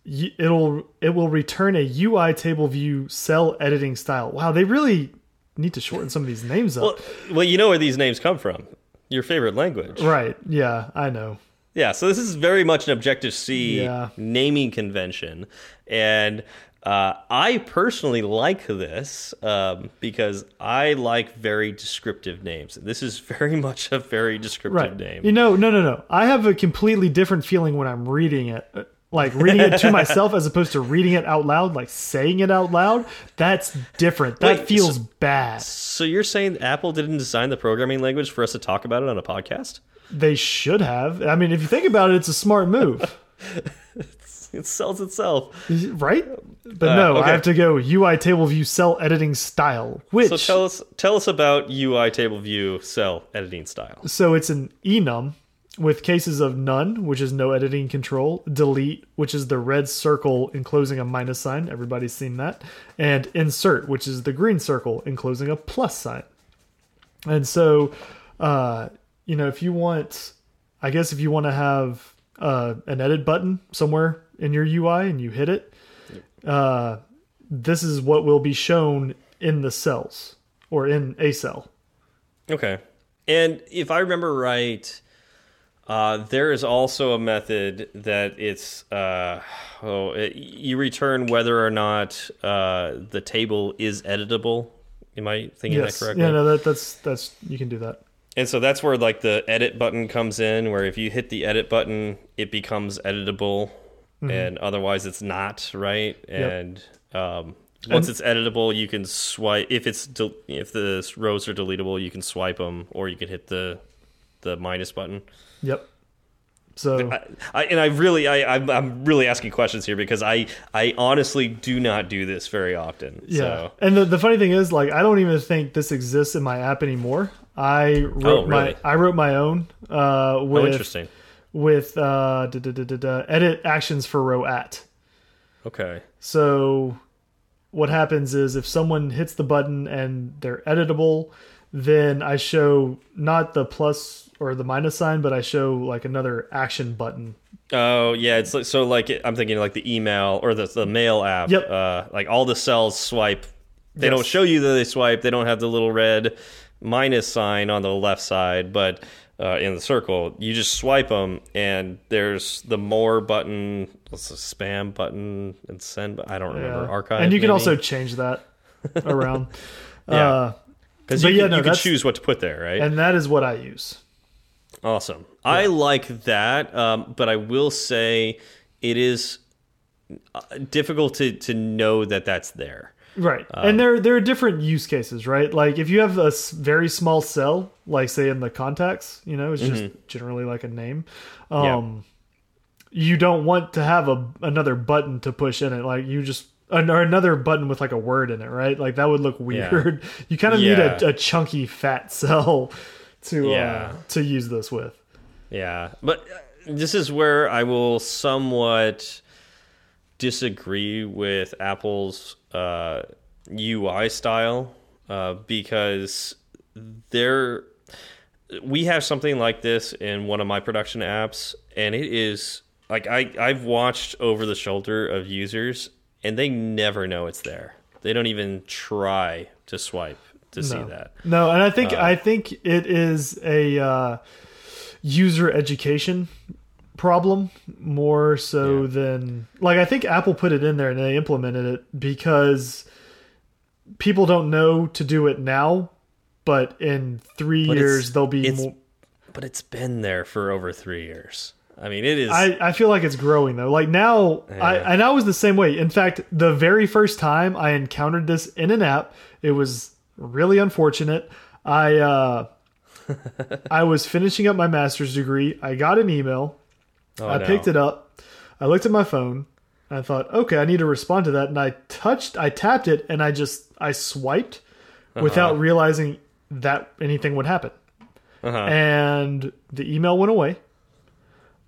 it'll it will return a UI table view cell editing style. Wow, they really need to shorten some of these names up. Well, well, you know where these names come from. Your favorite language. right? Yeah, I know. Yeah, so this is very much an Objective C Yeah. naming convention, and uh, I personally like this um, because I like very descriptive names. This is very [LAUGHS] much a very descriptive Right. name. You know, no, no, no. I have a completely different feeling when I'm reading it. Like reading it to myself as opposed to reading it out loud, like saying it out loud. That's different. That Wait, feels so- bad. so you're saying Apple didn't design the programming language for us to talk about it on a podcast? They should have. I mean, if you think about it, it's a smart move, [LAUGHS] It sells itself. right? But Uh, no, okay. I have to go UI table view cell editing style, which So tell us tell us about UI table view cell editing style. so it's an enum with cases of none, which is no editing control, delete, which is the red circle enclosing a minus sign. Everybody's seen that, and insert, which is the green circle enclosing a plus sign. And so, uh, you know, if you want, I guess if you want to have uh, an edit button somewhere in your UI and you hit it, uh, this is what will be shown in the cells or in a cell. Okay. And if I remember right, uh, there is also a method that it's uh, oh, it, you return whether or not uh, the table is editable. Am I thinking yes, that correctly? yeah, no, that, that's that's you can do that. And so that's where like the edit button comes in, where if you hit the edit button, it becomes editable, Mm-hmm. and otherwise it's not, right? And um, once it's editable, you can swipe. If it's if the rows are deletable, you can swipe them, or you can hit the the minus button. Yep. So I, I, and I really, I, I'm, I'm really asking questions here because I, I honestly do not do this very often. yeah, So. and the, the funny thing is, like, I don't even think this exists in my app anymore. I wrote Oh, my? I wrote my own uh, Oh, interesting. with uh, da, da, da, da, da, edit actions for row at. Okay. So what happens is if someone hits the button and they're editable, then I show not the plus or the minus sign, but I show like another action button. Oh yeah, it's like, so like I'm thinking like the email or the the mail app. Yep. Uh, like all the cells swipe. They Yes. don't show you that they swipe. They don't have the little red minus sign on the left side, but uh, in the circle, you just swipe them, and there's the more button, what's the spam button, and send. I don't remember Yeah. archive. and you can maybe? also change that around. [LAUGHS] Yeah. uh, because you, yeah, can, no, you can choose what to put there, right? and that is what I use. Awesome. I like that, um, but I will say it is uh, difficult to to know that that's there. Right. Um, and there there are different use cases, right? Like if you have a very small cell, like say in the contacts, you know, it's just generally like a name. Mm-hmm. Yeah. Um you don't want to have a another button to push in it. Like you just or another button with like a word in it, right? Like that would look weird. Yeah. [LAUGHS] You kind of need a, a chunky fat [LAUGHS] cell to Yeah. uh, to use this with. Yeah, but uh, this is where I will somewhat disagree with Apple's uh, UI style uh, because there we have something like this in one of my production apps, and it is like I I've watched over the shoulder of users, and they never know it's there. They don't even try to swipe to see that. No, and I think Uh, I think it is a uh, user education problem more so Yeah. than like I think Apple put it in there and they implemented it because people don't know to do it now, but in three But years they'll be more. But it's been there for over three years. I mean, it is. I, I feel like it's growing though. Like now, I and I was the same way. In fact, the very first time I encountered this in an app, it was really unfortunate. I uh, [LAUGHS] I was finishing up my master's degree. I got an email. oh, I no. picked it up. I looked at my phone. I thought, okay, I need to respond to that. And I touched, I tapped it, and I just I swiped Uh-huh. without realizing that anything would happen. Uh-huh. And the email went away.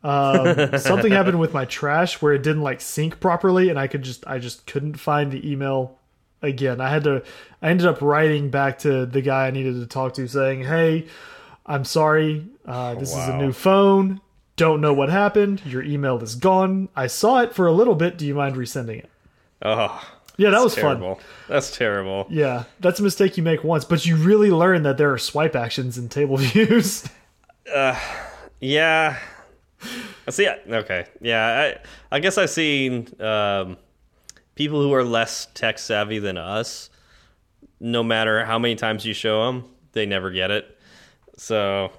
Um, [LAUGHS] something happened with my trash where it didn't like sync properly, and I could just I just couldn't find the email again. I had to. I ended up writing back to the guy I needed to talk to, saying, "Hey, I'm sorry. Uh, this is a new phone. Don't know what happened. Your email is gone. I saw it for a little bit. Do you mind resending it?" Oh, Yeah, that was fun. terrible. That's terrible. Yeah, that's a mistake you make once, but you really learn that there are swipe actions in table [LAUGHS] views. Yeah. I see. Okay. Yeah. I I guess I've seen um, people who are less tech savvy than us. No matter how many times you show them, they never get it. So,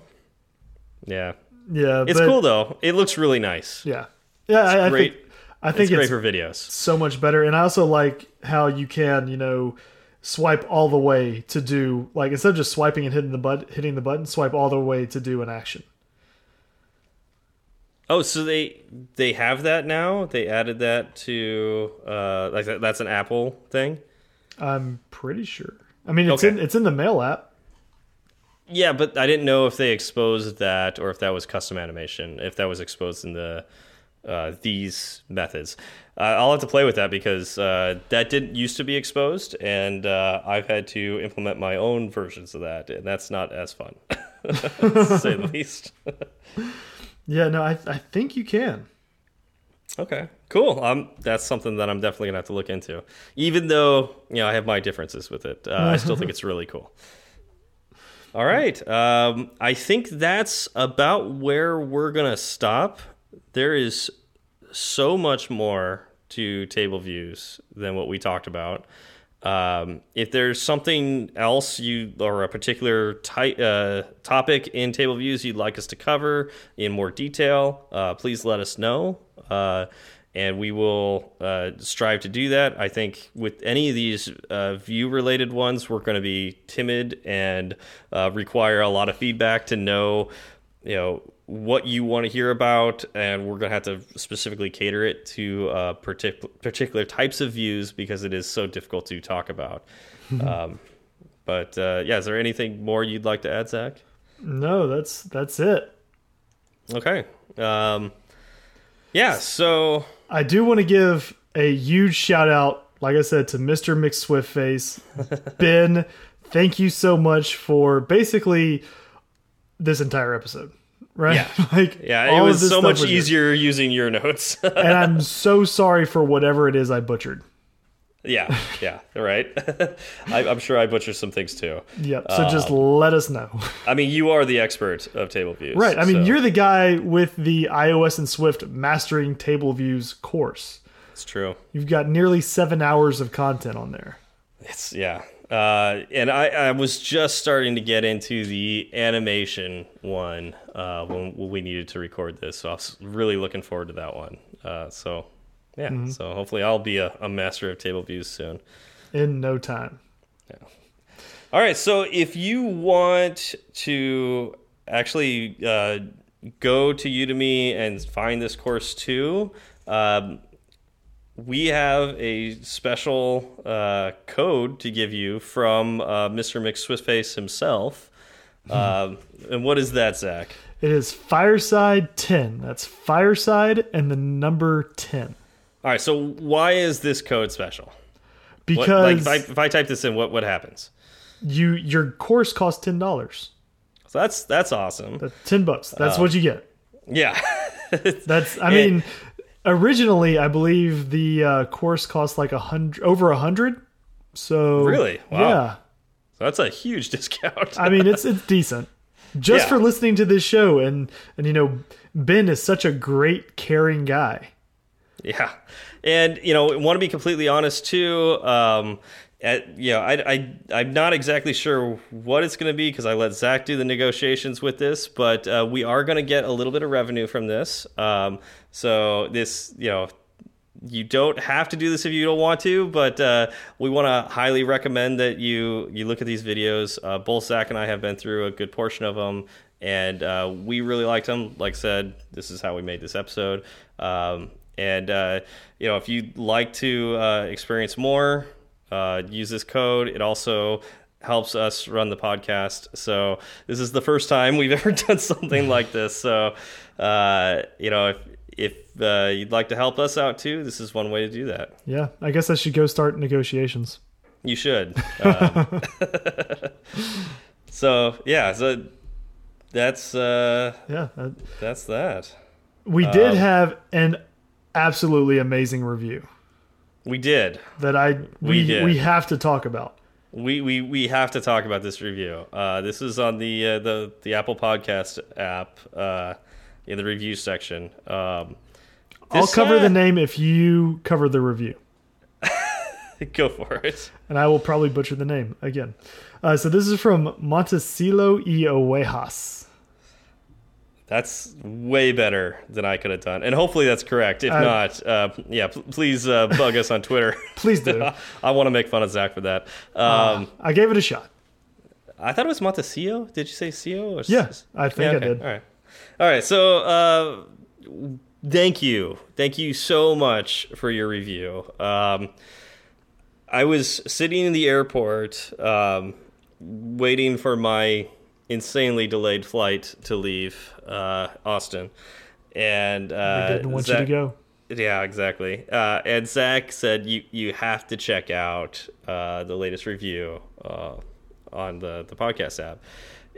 yeah, yeah, it's cool though. It looks really nice. Yeah, yeah, I, I great. think I think It's great for videos. so much better, and I also like how you can, you know, swipe all the way to do like instead of just swiping and hitting the but hitting the button, swipe all the way to do an action. Oh, so they they have that now. They added that to uh, like that, that's an Apple thing. I'm pretty sure. I mean, it's Okay. in it's in the mail app. Yeah, but I didn't know if they exposed that or if that was custom animation. If that was exposed in the uh, these methods, uh, I'll have to play with that because uh, that didn't used to be exposed, and uh, I've had to implement my own versions of that, and that's not as fun, [LAUGHS] to say the [LAUGHS] least. [LAUGHS] Yeah, no, I I think you can. Okay, cool. Um, that's something that I'm definitely gonna have to look into. Even though you know I have my differences with it, uh, I still think it's really cool. [LAUGHS] All right, um, I think that's about where we're gonna stop. There is so much more to table views than what we talked about. Um, if there's something else you or a particular ty- uh, topic in table views you'd like us to cover in more detail, uh, please let us know. Uh, and we will uh, strive to do that. I think with any of these uh, view related ones, we're going to be timid and uh, require a lot of feedback to know, you know, what you want to hear about, and we're going to have to specifically cater it to uh, partic particular types of views because it is so difficult to talk about. [LAUGHS] um, but uh, yeah, is there anything more you'd like to add, Zach? No, that's that's it. Okay. Um, yeah. So I do want to give a huge shout out, like I said, to Mr. McSwiftface. [LAUGHS] ben, thank you so much for basically this entire episode. Right? Yeah. [LAUGHS] like yeah, it was so much was easier using your notes. [LAUGHS] and I'm so sorry for whatever it is I butchered. yeah. Yeah. Right. [LAUGHS] I, I'm sure I butchered some things too. Yep. So just let us know. I mean, you are the expert of table views, Right. I mean, so you're the guy with the iOS and Swift Mastering Table Views course. It's true. You've got nearly seven hours of content on there. It's yeah. Uh, and I, I was just starting to get into the animation one uh, when, when we needed to record this, so I was really looking forward to that one. Uh, so yeah, Mm-hmm. so hopefully I'll be a, a master of table views soon. In no time. Yeah. All right, so if you want to actually uh, go to Udemy and find this course too, um, we have a special uh, code to give you from uh, Mr. McSwiftface himself. [LAUGHS] um, and what is that, Zach? It is Fireside 10. That's Fireside and the number 10. All right, so why is this code special? What, Because like, if I, if I type this in, what what happens? you your course costs ten dollars. So that's that's awesome. That's ten bucks. That's what you get. Yeah. [LAUGHS] That's I mean, originally I believe the uh, course cost like a hundred over a hundred. So Really? Wow. yeah. that's a huge [LAUGHS] discount. I mean, it's it's decent just Yeah. for listening to this show, and and you know, Ben is such a great, caring guy. Yeah. And, you know, want to be completely honest too. Um, at, you know, I, I, I'm not exactly sure what it's going to be because I let Zach do the negotiations with this, but uh, we are going to get a little bit of revenue from this. Um, so this, you know, you don't have to do this if you don't want to, but uh, we want to highly recommend that you you look at these videos. Uh, both Zach and I have been through a good portion of them, and uh, we really liked them. Like I said, this is how we made this episode. Um, and uh, you know, if you'd like to uh, experience more, uh, use this code. It also helps us run the podcast. So this is the first time we've [LAUGHS] ever done something like this. So uh, you know, if if uh, you'd like to help us out too, this is one way to do that. Yeah, I guess I should go start negotiations. You should. Um, [LAUGHS] so yeah, so that's uh, Yeah, that, that's that. we did Um, have an absolutely amazing review We did. that I we We we, have to talk about. We we we have to talk about this review. Uh, this is on the uh, the the Apple Podcast app uh, in the review section. Um, I'll cover uh, the name if you cover the review. [LAUGHS] Go for it. and I will probably butcher the name again. Uh, so this is from Montesilo y Ovejas. That's way better than I could have done, and hopefully that's correct. If Uh, not, uh, yeah, please uh, bug us on Twitter. [LAUGHS] Please do. [LAUGHS] I want to make fun of Zach for that. Um, I gave it a shot. I thought it was Montesio. Did you say Cio? Or Yeah, I think Yeah, I did. All right. All right. So, uh, thank you. Thank you so much for your review. Um, I was sitting in the airport um, waiting for my insanely delayed flight to leave uh, Austin. And uh, I didn't want Zach- you to go. yeah, exactly. Uh, and Zach said you you have to check out uh, the latest review uh, on the the podcast app,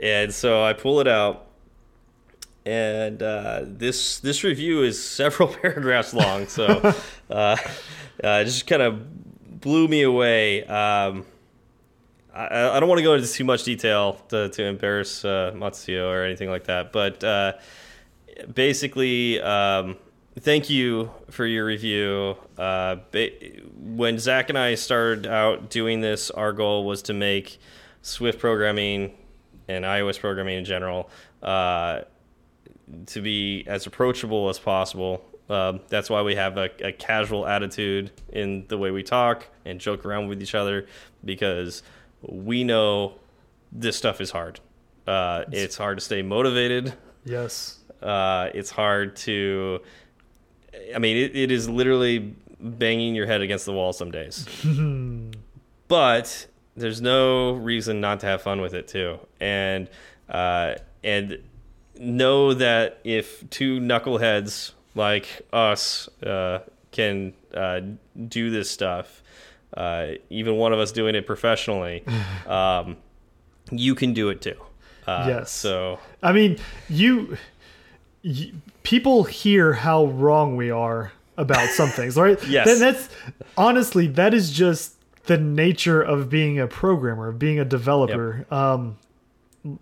and so I pull it out, and uh, this this review is [LAUGHS] several [LAUGHS] paragraphs long, so [LAUGHS] uh, uh, just kind of blew me away. Um, I, I don't want to go into too much detail to, to embarrass uh, Matsuo or anything like that, but uh, basically, um, thank you for your review. Uh, when Zach and I started out doing this, our goal was to make Swift programming and iOS programming in general uh, to be as approachable as possible. Um, that's why we have a, a casual attitude in the way we talk and joke around with each other because we know this stuff is hard. Uh, it's hard to stay motivated. Yes. Uh, it's hard to. I mean, it, it is literally banging your head against the wall some days. [LAUGHS] but there's no reason not to have fun with it too, and uh, and know that if two knuckleheads like us uh, can uh, do this stuff, uh, even one of us doing it professionally, [LAUGHS] um, you can do it too. Uh, Yes. So I mean, you, you people hear how wrong we are about some [LAUGHS] things, right? Yes. Then that's honestly that is just the nature of being a programmer, of being a developer. Um,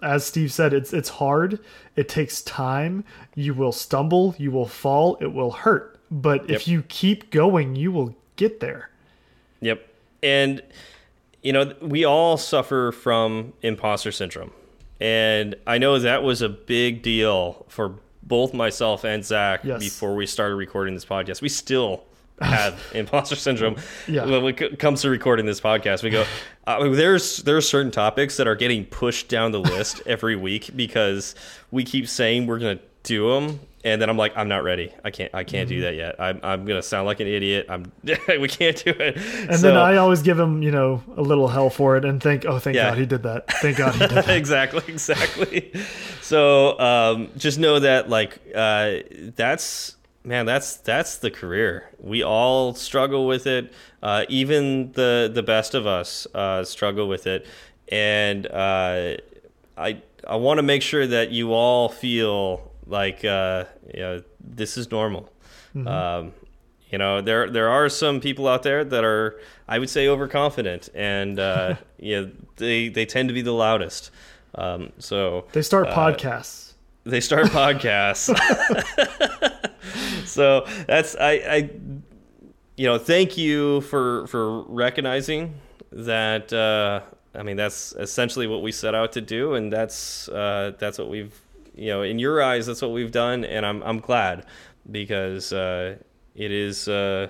as Steve said, it's it's hard. It takes time. You will stumble. You will fall. It will hurt. But if you keep going, you will get there. Yep. And you know, we all suffer from imposter syndrome. And I know that was a big deal for both myself and Zach Yes. before we started recording this podcast. We still [LAUGHS] have imposter syndrome Yeah. when it comes to recording this podcast. We go, uh, there's there are certain topics that are getting pushed down the list [LAUGHS] every week because we keep saying we're going to do them, and then I'm like, I'm not ready. I can't. I can't Mm-hmm. do that yet. I'm I'm going to sound like an idiot. I'm. [LAUGHS] we can't do it. And then I always give him, you know, a little hell for it and think, oh, thank Yeah. God he did that. Thank God he did that. exactly, exactly. So um, just know that, like, uh, that's man, that's that's the career. We all struggle with it. Uh, even the the best of us uh, struggle with it, and uh, I I want to make sure that you all feel like uh, you know this is normal. Um, you know there there are some people out there that are I would say overconfident, and uh, [LAUGHS] you know they they tend to be the loudest. Um, so They start uh, podcasts. they start podcasts. [LAUGHS] [LAUGHS] so that's I, I you know thank you for for recognizing that uh, I mean that's essentially what we set out to do, and that's uh, that's what we've you know in your eyes that's what we've done, and I'm I'm glad because uh, it is uh,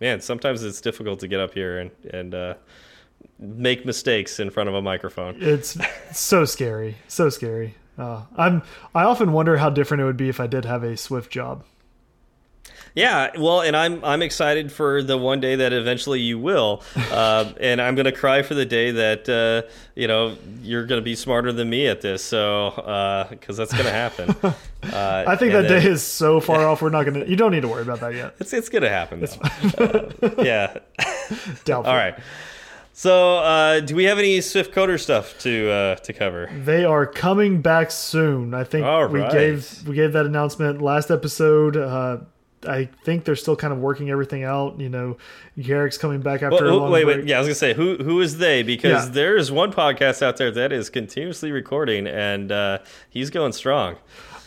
man sometimes it's difficult to get up here and and uh, make mistakes in front of a microphone. It's so scary, so scary. Uh, I'm I often wonder how different it would be if I did have a Swift job. Yeah, well, and I'm I'm excited for the one day that eventually you will, [LAUGHS] uh, and I'm gonna cry for the day that uh, you know you're gonna be smarter than me at this. So because that's gonna happen. [LAUGHS] Uh, I think that then, day is so far off. We're not gonna. You don't need to worry about that yet. It's it's gonna happen. Though. [LAUGHS] yeah. Doubtful. All right. So, uh, do we have any Swift Coder stuff to uh, to cover? They are coming back soon. I think we gave we gave that announcement last episode. Uh, I think they're still kind of working everything out. You know, Garrick's coming back after Well, a long wait, break. wait. Yeah, I was gonna say who who is they? Because Yeah. there is one podcast out there that is continuously recording, and uh, he's going strong.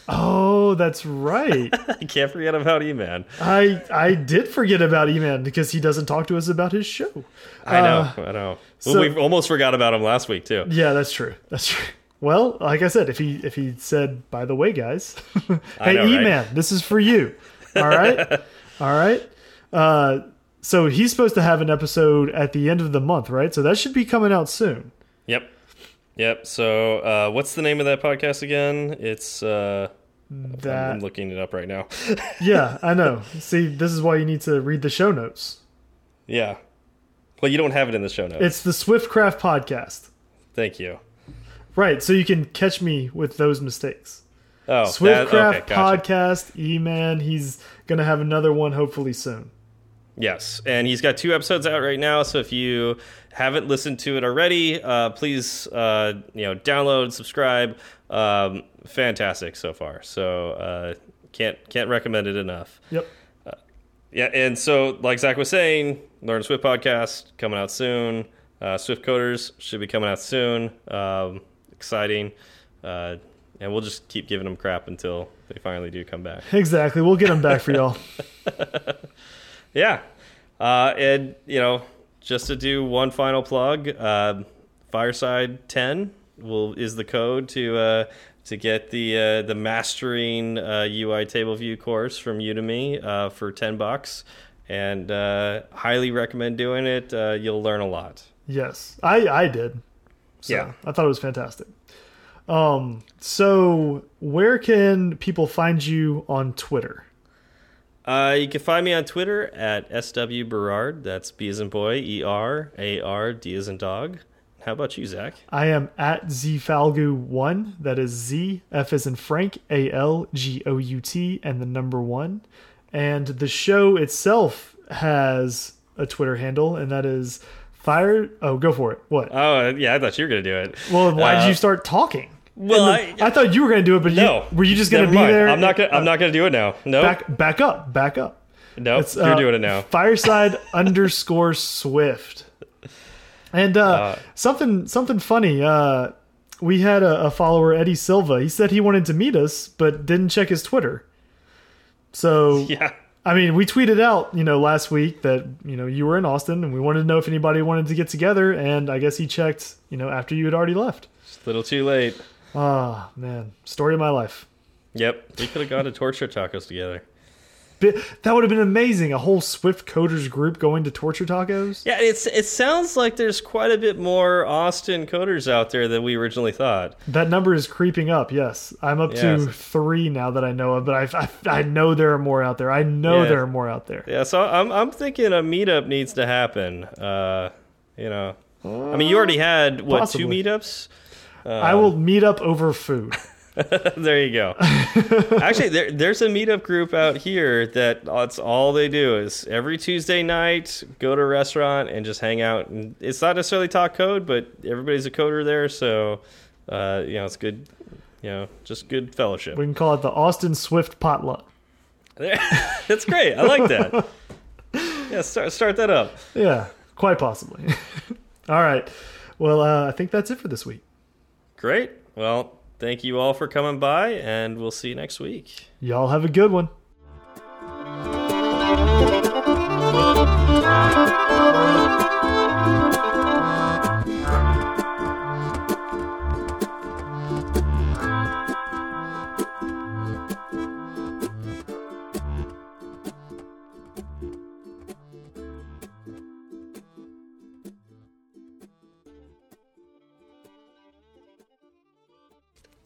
Oh, that's right. [LAUGHS] I can't forget about E-Man. I I did forget about E-Man because he doesn't talk to us about his show. I know, Uh, I know. so- well, we almost forgot about him last week too. Yeah, that's true. That's true. Well, like I said, if he if he said, by the way, guys, [LAUGHS] hey know. E-Man, this is for you. All right, all right. Uh, so he's supposed to have an episode at the end of the month, right? So that should be coming out soon. Yep, yep. So, uh, what's the name of that podcast again? It's uh, I'm looking it up right now. [LAUGHS] yeah, I know. See, this is why you need to read the show notes. yeah. Well, you don't have it in the show notes. It's the Swiftcraft podcast, Thank you. right? So you can catch me with those mistakes. Oh, Swiftcraft that, okay, gotcha. podcast, E-Man. He's gonna have another one hopefully soon. Yes, and he's got two episodes out right now. So if you haven't listened to it already, uh, please uh, you know download, subscribe. Um, fantastic so far. So uh, can't can't recommend it enough. Yep. Yeah, and so like Zach was saying, Learn Swift podcast coming out soon. Uh, Swift Coders should be coming out soon. Um, exciting, uh, and we'll just keep giving them crap until they finally do come back. [LAUGHS] Exactly. We'll get them back for y'all. [LAUGHS] Yeah. Uh, and, you know, just to do one final plug, uh, Fireside 10 will is the code to uh, to get the uh, the mastering uh, UI table view course from Udemy uh, for 10 bucks. And uh, highly recommend doing it. Uh, you'll learn a lot. Yes, I I did. So Yeah. I thought it was fantastic. Um, so where can people find you on Twitter? Uh, you can find me on Twitter at SW Berard. That's B as in boy, E R A R D as in dog. How about you, Zach? I am at zfalgout1. That is Z F as in Frank A L G O U T and the number one. And the show itself has a Twitter handle, and that is fire. Oh, go for it. What? Oh, yeah, I thought you were going to do it. Well, why Uh, did you start talking? well, the- I- I, thought you were going to do it, but No. you, were you just going to be mind. there? I'm not gonna. I'm not gonna do it now. No. back back up, back up. Nope. It's, You're uh, doing it now. Fireside [LAUGHS] underscore Swift. And uh, Uh, something something funny. Uh, we had a, a follower, Eddie Silva. He said he wanted to meet us, but didn't check his Twitter. So [LAUGHS] Yeah. I mean, we tweeted out, you know, last week that you know you were in Austin, and we wanted to know if anybody wanted to get together. And I guess he checked, you know, after you had already left. Just a little too late. Ah, man, story of my life. Yep. We could have gone to Torchy's Tacos together. That would have been amazing. A whole Swift coders group going to Torchy's Tacos. Yeah. It's. It sounds like there's quite a bit more Austin coders out there than we originally thought. That number is creeping up. Yes, I'm up to three now that I know of, but I, I, I know there are more out there. I know Yeah. there are more out there. Yeah. So I'm. I'm thinking a meetup needs to happen. Uh, you know. I mean, you already had what Possibly. two meetups? I will meet up over food. [LAUGHS] there you go. [LAUGHS] Actually, there, there's a meetup group out here that that's all they do is every Tuesday night go to a restaurant and just hang out. And it's not necessarily talk code, but everybody's a coder there, so uh, you know it's good. You know, just good fellowship. We can call it the Austin Swift potluck. [LAUGHS] that's great. I like that. Yeah, start start that up. Yeah, quite possibly. all right. Well, uh, I think that's it for this week. Great. Well, thank you all for coming by, and we'll see you next week. Y'all have a good one.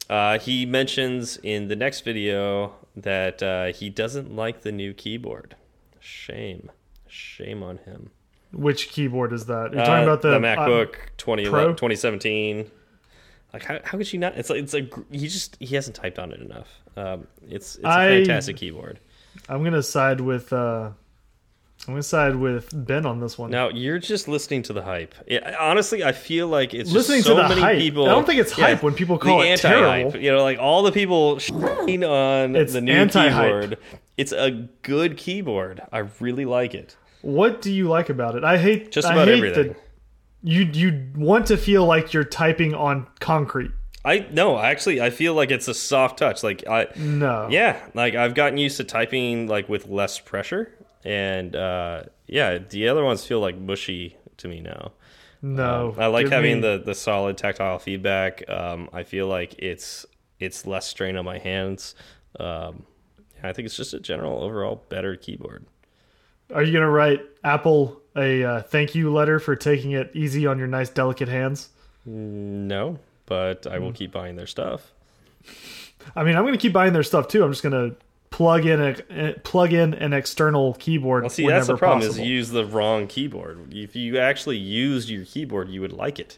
Uh, he mentions in the next video that uh, he doesn't like the new keyboard. Shame, shame on him. Which keyboard is that? You're talking Uh, about the, MacBook 20, 2017. Like how, how could you not? It's like it's like he just he hasn't typed on it enough. Um, it's it's a I- fantastic keyboard. I'm gonna side with. Uh, I'm gonna side with Ben on this one. Now you're just listening to the hype. Yeah, honestly, I feel like it's Listening just to the many hype. people. I don't think it's hype when people call the it anti-hype. terrible. You know, like all the people shitting on It's the new keyboard. It's a good keyboard. I really like it. What do you like about it? I hate Just I about hate everything. that you you want to feel like you're typing on concrete. I no, actually, I feel like it's a soft touch. Like I, No. yeah, like I've gotten used to typing like with less pressure, and uh, yeah, the other ones feel like mushy to me now. No. I like having me- the the solid tactile feedback. Um, I feel like it's it's less strain on my hands. Um, I think it's just a general overall better keyboard. Are you gonna write Apple a uh, thank you letter for taking it easy on your nice delicate hands? No, but I will keep buying their stuff. I mean, I'm gonna keep buying their stuff too. I'm just gonna plug in a eh, plug in an external keyboard. Well, see, whenever that's the problem possible. is you use the wrong keyboard. If you actually used your keyboard, you would like it.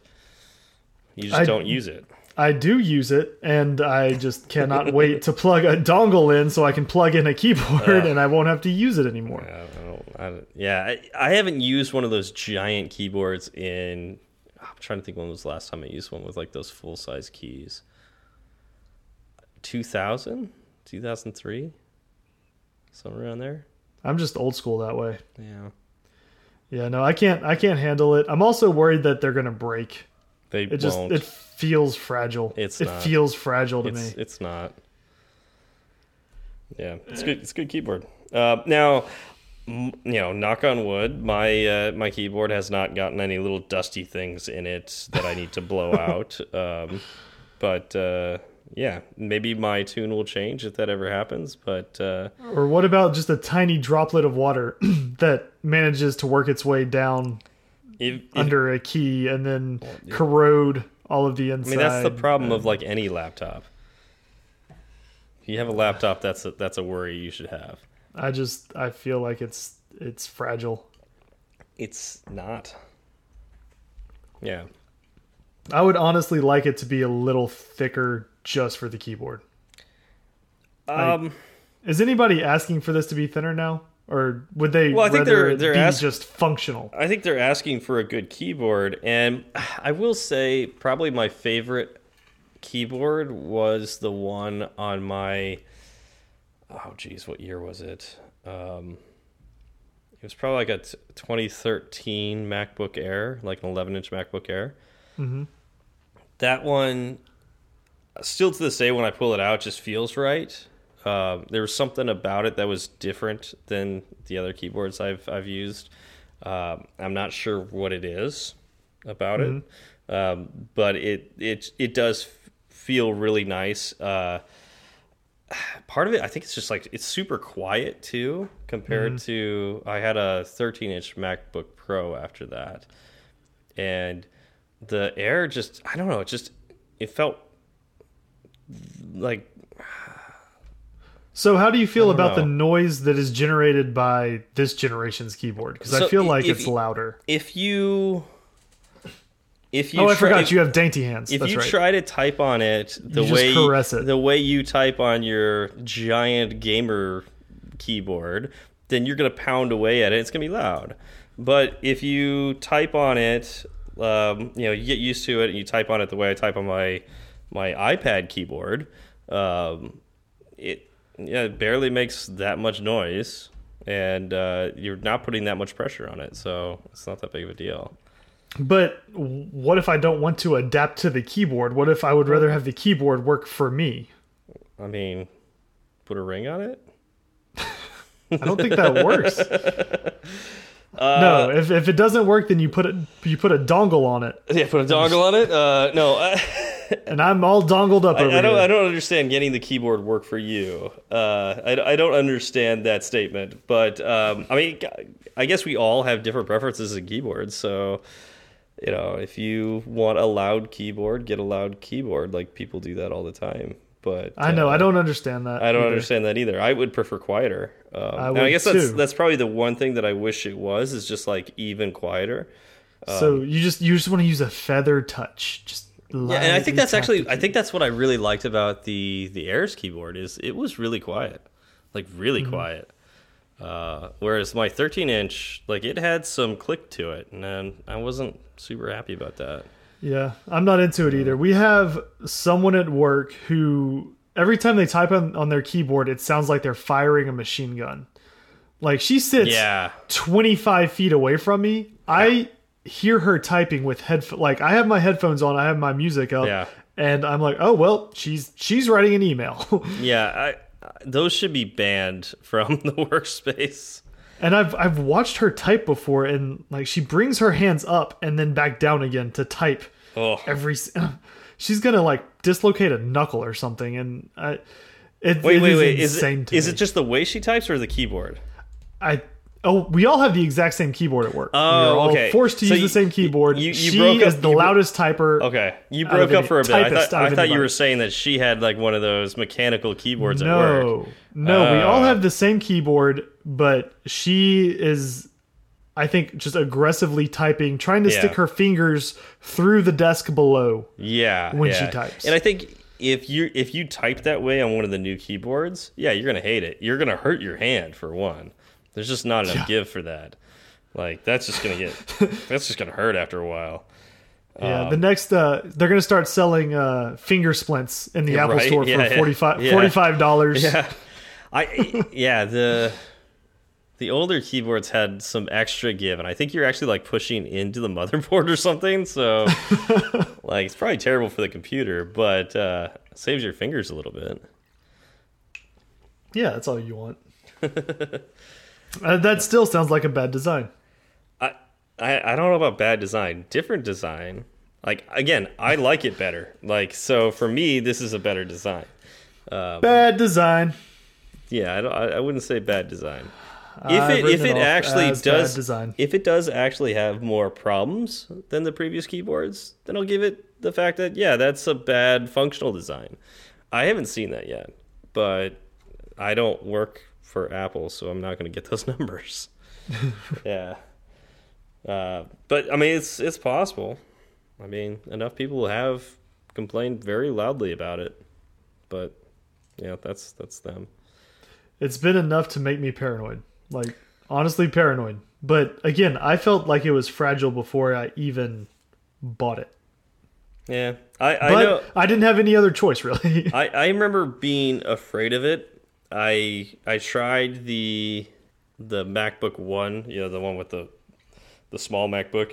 You just I- don't use it. I do use it, and I just cannot wait to plug a dongle in so I can plug in a keyboard, and I won't have to use it anymore. I don't, I don't, yeah, I, I haven't used one of those giant keyboards in. I'm trying to think when was the last time I used one with like those full size keys. 2000, 2003, somewhere around there. I'm just old school that way. Yeah, Yeah, no, I can't. I can't handle it. I'm also worried that they're gonna break. they It just won't. it feels fragile. It's it not. feels fragile to it's me. it's not. Yeah, it's good. It's a good keyboard. Uh, now, you know, knock on wood, my uh, my keyboard has not gotten any little dusty things in it that I need to blow [LAUGHS] out. Um, but uh, yeah, maybe my tune will change if that ever happens. But uh, Or what about just a tiny droplet of water [CLEARS THROAT] that manages to work its way down if, if under a key and then corrode all of the inside? I mean, that's the problem of like any laptop. If you have a laptop, that's a, that's a worry you should have. I just I feel like it's it's fragile. It's not. Yeah. I would honestly like it to be a little thicker just for the keyboard. Um. Is anybody asking for this to be thinner now? Or would they Well, I think they're- they're be ask- just functional? I think they're asking for a good keyboard, and [SIGHS] I will say probably my favorite keyboard was the one on my. Oh, geez, what year was it? Um, it was probably like a t- 2013 MacBook Air, like an 11 inch MacBook Air. Mhm. That one, still to this day, when I pull it out, just feels right. Um, there was something about it that was different than the other keyboards I've I've used. Um, I'm not sure what it is about it, um, but it it it does feel really nice. Uh, part of it, I think it's just like it's super quiet too, compared to I had a 13 inch MacBook Pro after that, and the Air just I don't know, it just it felt like So how do you feel about the noise that is generated by this generation's keyboard? Because I feel like if it's louder. if you if you oh, I forgot if- you have dainty hands. if That's you right. try to type on it the You way caress it. the way you type on your giant gamer keyboard, then you're gonna pound away at it. It's gonna be loud. But if you type on it, um, you know, you get used to it, and you type on it the way I type on my my iPad keyboard. Um, it yeah, it barely makes that much noise, and uh, you're not putting that much pressure on it, so it's not that big of a deal. But what if I don't want to adapt to the keyboard? What if I would rather have the keyboard work for me? I mean, put a ring on it. [LAUGHS] I don't think that works. [LAUGHS] Uh, no, if, if it doesn't work, then you put it you put a dongle on it, Yeah, put a dongle on it. Uh, no, I, [LAUGHS] and I'm all dongled up over I, I don't. here. I don't understand getting the keyboard work for you. Uh, I, I don't understand that statement. But um, I mean, I guess we all have different preferences in keyboards. So you know, if you want a loud keyboard, get a loud keyboard. Like people do that all the time. But I know uh, I don't understand that. I don't either. understand that either. I would prefer quieter. Um, I and I guess that's too. that's probably the one thing that I wish it was is just like even quieter. So you just you just want to use a feather touch, just Yeah, and I think that's actually I think that's what I really liked about the the Airs keyboard is it was really quiet, like really Mm-hmm. quiet. Uh, whereas my 13 inch, like it had some click to it, and then I wasn't super happy about that. Yeah, I'm not into it either. We have someone at work who every time they type on, on their keyboard, it sounds like they're firing a machine gun. Like she sits Yeah, 25 feet away from me. I hear her typing with head like I have my headphones on, I have my music up, Yeah. and I'm like, oh well, she's she's writing an email. [LAUGHS] yeah, I, those should be banned from [LAUGHS] the workspace. And I've I've watched her type before, and like she brings her hands up and then back down again to type Oh, every. [LAUGHS] She's gonna like dislocate a knuckle or something, and I. It, wait, it wait, is wait! Is it is it just the way she types or the keyboard? I? Oh, we all have the exact same keyboard at work. Oh, We're okay. Forced to So use you- the same keyboard. you- you she broke is up- the you loudest typer. Okay, you broke up any- for a bit. I thought, I thought you were saying that she had like one of those mechanical keyboards at work. No, no, we all Uh. have the same keyboard, but she is, I think, just aggressively typing, trying to Yeah. stick her fingers through the desk below. Yeah, when she types. And I think if you if you type that way on one of the new keyboards, yeah, you're gonna hate it. You're gonna hurt your hand for one. There's just not enough Yeah. give for that. Like that's just gonna get [LAUGHS] that's just gonna hurt after a while. Yeah, Um, the next uh, they're going to start selling uh, finger splints in the [LAUGHS] Apple right, Store for yeah, 45 yeah. $45. [LAUGHS] Yeah, I yeah the the older keyboards had some extra give, and I think you're actually like pushing into the motherboard or something. So [LAUGHS] like it's probably terrible for the computer, but uh, saves your fingers a little bit. Yeah, that's all you want. [LAUGHS] uh, that still sounds like a bad design. I, I I don't know about bad design. Different design. Like again, I like it better. Like so for me, this is a better design. Bad design. Yeah, I don't, I, wouldn't say bad design. If I've it if written it actually does design. if it does actually have more problems than the previous keyboards, then I'll give it the fact that yeah, that's a bad functional design. I haven't seen that yet, but I don't work for Apple, so I'm not going to get those [LAUGHS] numbers. [LAUGHS] yeah. Uh, but I mean, it's it's possible. I mean, enough people have complained very loudly about it, but yeah, that's that's them. It's been enough to make me paranoid. Like, honestly, paranoid. But again, I felt like it was fragile before I even bought it. Yeah, I I But know. I didn't have any other choice, [LAUGHS] really. I I remember being afraid of it. I I tried the the MacBook One, you know, the one with the the small MacBook.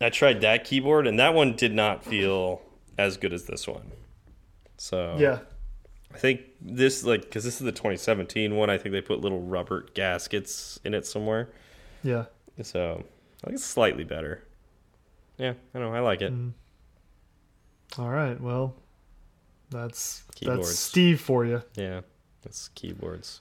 I tried that keyboard, and that one did not feel as good as this one. So yeah. I think this like because this is the 2017 one. I think they put little rubber gaskets in it somewhere. Yeah. So I think it's slightly better. Yeah, I know. I like it. Mm. All right. Well, that's Keyboards. that's Steve for you. Yeah, it's keyboards.